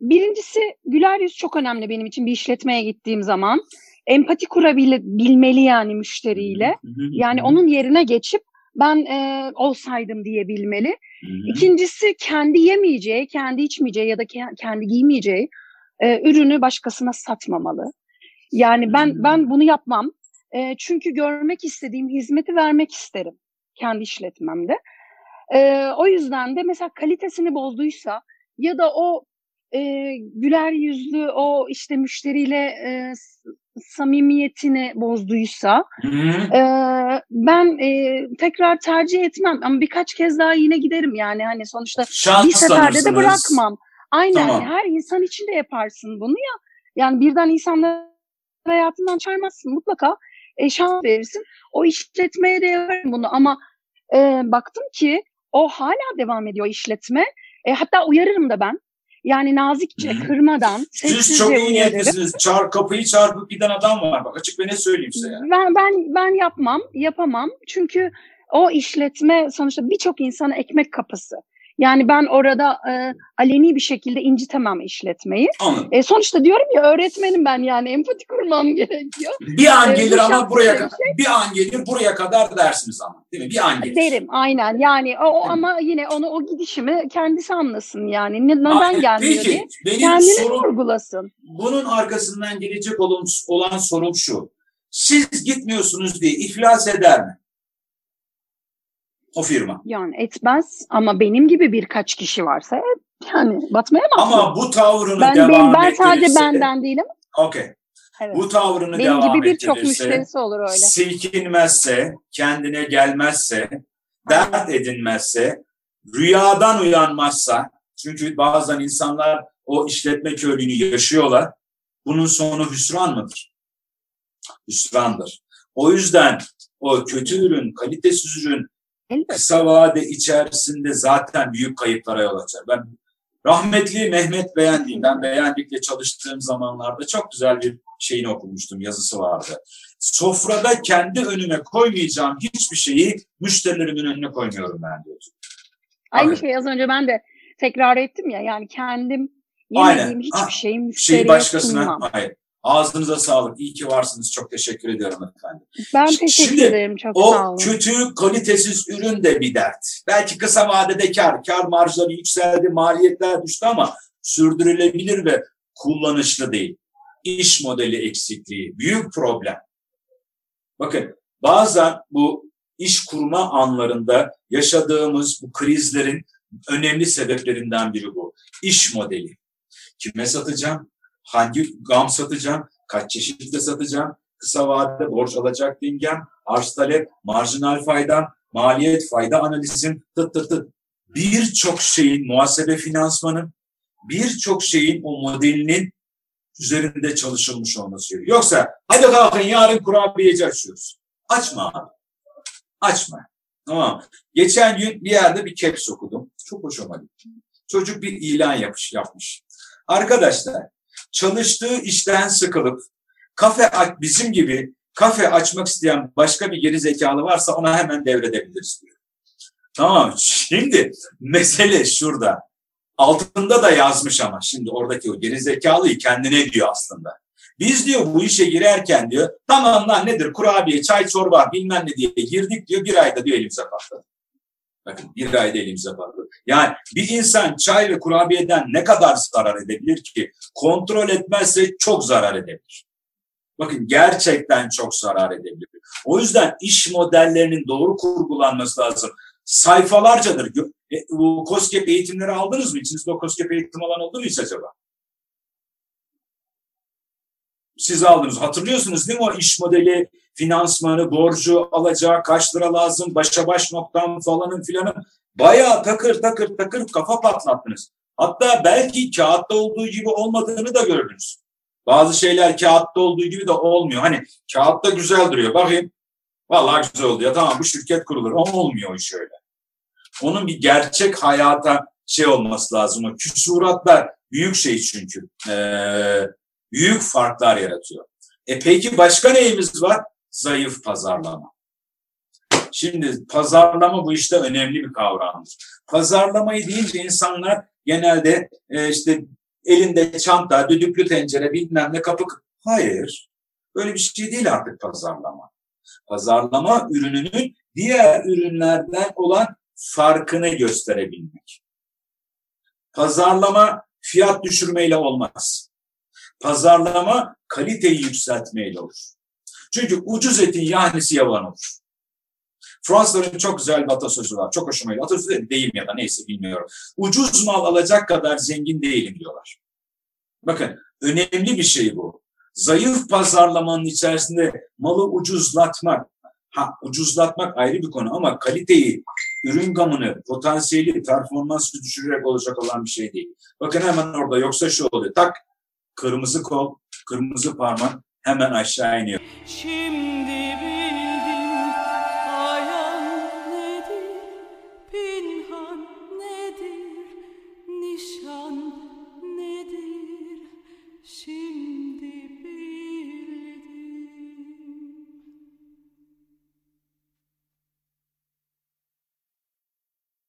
birincisi güler yüz çok önemli benim için bir işletmeye gittiğim zaman. Empati kurabilmeli yani müşteriyle. Yani onun yerine geçip ben e, olsaydım diyebilmeli. Hı-hı. İkincisi kendi yemeyeceği, kendi içmeyeceği ya da kendi giymeyeceği e, ürünü başkasına satmamalı. Yani ben Hı-hı. ben bunu yapmam. E, çünkü görmek istediğim hizmeti vermek isterim kendi işletmemde. E, o yüzden de mesela kalitesini bozduysa ya da o e, güler yüzlü o işte müşteriyle e, samimiyetini bozduysa e, ben e, tekrar tercih etmem ama birkaç kez daha yine giderim yani hani sonuçta Şans bir seferde de bırakmam. Aynen tamam. her insan için de yaparsın bunu ya. Yani birden insanları hayatından çarmazsın mutlaka e, şans verirsin. O işletmeye de yaparım bunu ama e, baktım ki o hala devam ediyor işletme. E, hatta uyarırım da ben. Yani nazikçe, Hı. kırmadan, Siz çok iyi niyetlisiniz. Çağır, kapıyı çarpıp giden adam var. Bak açık ve ne söyleyeyim size yani. Ben, ben, ben yapmam, yapamam. Çünkü o işletme sonuçta birçok insana ekmek kapısı. Yani ben orada e, aleni bir şekilde incitemem işletmeyi. E, sonuçta diyorum ya öğretmenim ben yani empati kurmam gerekiyor. Bir an e, gelir ama buraya kadar. Şey. Bir an gelir buraya kadar dersiniz ama. Değil mi? Bir an gelir. Derim aynen. Yani o, o ama yine onu o gidişimi kendisi anlasın yani. Neden gelmiyor Peki, diye. Benim kendini sorum, kurgulasın. Bunun arkasından gelecek olan, olan sorum şu. Siz gitmiyorsunuz diye iflas eder mi? O firma. Yani etmez ama benim gibi birkaç kişi varsa yani batmaya mı? Ama bu tavrını ben, devam ben, ben sadece benden değilim. Okey. Evet. Bu tavrını benim devam gibi birçok müşterisi olur öyle. Silkinmezse, kendine gelmezse, dert edinmezse, rüyadan uyanmazsa, çünkü bazen insanlar o işletme körlüğünü yaşıyorlar. Bunun sonu hüsran mıdır? Hüsrandır. O yüzden o kötü ürün, kalitesiz ürün Elbette. kısa vade içerisinde zaten büyük kayıplara yol açar. Ben rahmetli Mehmet Beğendiğim, ben Beğendik'le çalıştığım zamanlarda çok güzel bir şeyini okumuştum, yazısı vardı. Sofrada kendi önüme koymayacağım hiçbir şeyi müşterilerimin önüne koymuyorum ben diyordu. Aynı şey az önce ben de tekrar ettim ya yani kendim yemediğim hiçbir ha, şeyi müşteriye şeyi başkasına, sunmam. Hayır. Ağzınıza sağlık. İyi ki varsınız. Çok teşekkür ediyorum efendim. Ben teşekkür Şimdi, ederim. Çok o sağ olun. kötü kalitesiz ürün de bir dert. Belki kısa vadede kar, kar marjları yükseldi, maliyetler düştü ama sürdürülebilir ve kullanışlı değil. İş modeli eksikliği, büyük problem. Bakın bazen bu iş kurma anlarında yaşadığımız bu krizlerin önemli sebeplerinden biri bu. İş modeli. Kime satacağım? Hangi gam satacağım, kaç çeşitle satacağım, kısa vadede borç alacak dengem, arz talep, marjinal faydam, maliyet fayda analizim, tıt tıt tıt. Birçok şeyin muhasebe finansmanı, birçok şeyin o modelinin üzerinde çalışılmış olması gerekiyor. Yoksa hadi kalkın yarın kurabiyeci açıyoruz. Açma abi. Açma. Tamam. Geçen gün bir yerde bir caps okudum. Çok hoşuma gitti. Çocuk bir ilan yapmış. yapmış. Arkadaşlar çalıştığı işten sıkılıp kafe bizim gibi kafe açmak isteyen başka bir geri zekalı varsa ona hemen devredebiliriz diyor. Tamam şimdi mesele şurada. Altında da yazmış ama şimdi oradaki o geri zekalıyı kendine diyor aslında. Biz diyor bu işe girerken diyor tamam lan nedir kurabiye, çay, çorba bilmem ne diye girdik diyor bir ayda diyor elimize patladı. Bakın bir ayda elimize patladı. Yani bir insan çay ve kurabiyeden ne kadar zarar edebilir ki? Kontrol etmezse çok zarar edebilir. Bakın gerçekten çok zarar edebilir. O yüzden iş modellerinin doğru kurgulanması lazım. Sayfalarcadır. E, bu COSGAP eğitimleri aldınız mı? İçinizde o COSGAP eğitim alan oldu mu hiç acaba? Siz aldınız. Hatırlıyorsunuz değil mi o iş modeli, finansmanı, borcu, alacağı kaç lira lazım, başa baş noktam falanın filanın. Bayağı takır takır takır kafa patlattınız. Hatta belki kağıtta olduğu gibi olmadığını da gördünüz. Bazı şeyler kağıtta olduğu gibi de olmuyor. Hani kağıtta güzel duruyor. Bakayım. Vallahi güzel oldu ya. Tamam bu şirket kurulur. Ama olmuyor o iş öyle. Onun bir gerçek hayata şey olması lazım. O küsuratlar büyük şey çünkü. Ee, büyük farklar yaratıyor. E peki başka neyimiz var? Zayıf pazarlama. Şimdi pazarlama bu işte önemli bir kavramdır. Pazarlamayı deyince insanlar genelde e, işte elinde çanta, düdüklü tencere bilmem ne kapı. Hayır. Böyle bir şey değil artık pazarlama. Pazarlama ürününün diğer ürünlerden olan farkını gösterebilmek. Pazarlama fiyat düşürmeyle olmaz. Pazarlama kaliteyi yükseltmeyle olur. Çünkü ucuz etin yahnisi yavan olur. Fransızların çok güzel bir atasözü var. Çok hoşuma gidiyor. Atasözü değil mi ya da neyse bilmiyorum. Ucuz mal alacak kadar zengin değilim diyorlar. Bakın önemli bir şey bu. Zayıf pazarlamanın içerisinde malı ucuzlatmak, ha ucuzlatmak ayrı bir konu ama kaliteyi, ürün gamını, potansiyeli, performansı düşürerek olacak olan bir şey değil. Bakın hemen orada yoksa şu oluyor. Tak kırmızı kol, kırmızı parmak hemen aşağı iniyor. Şimdi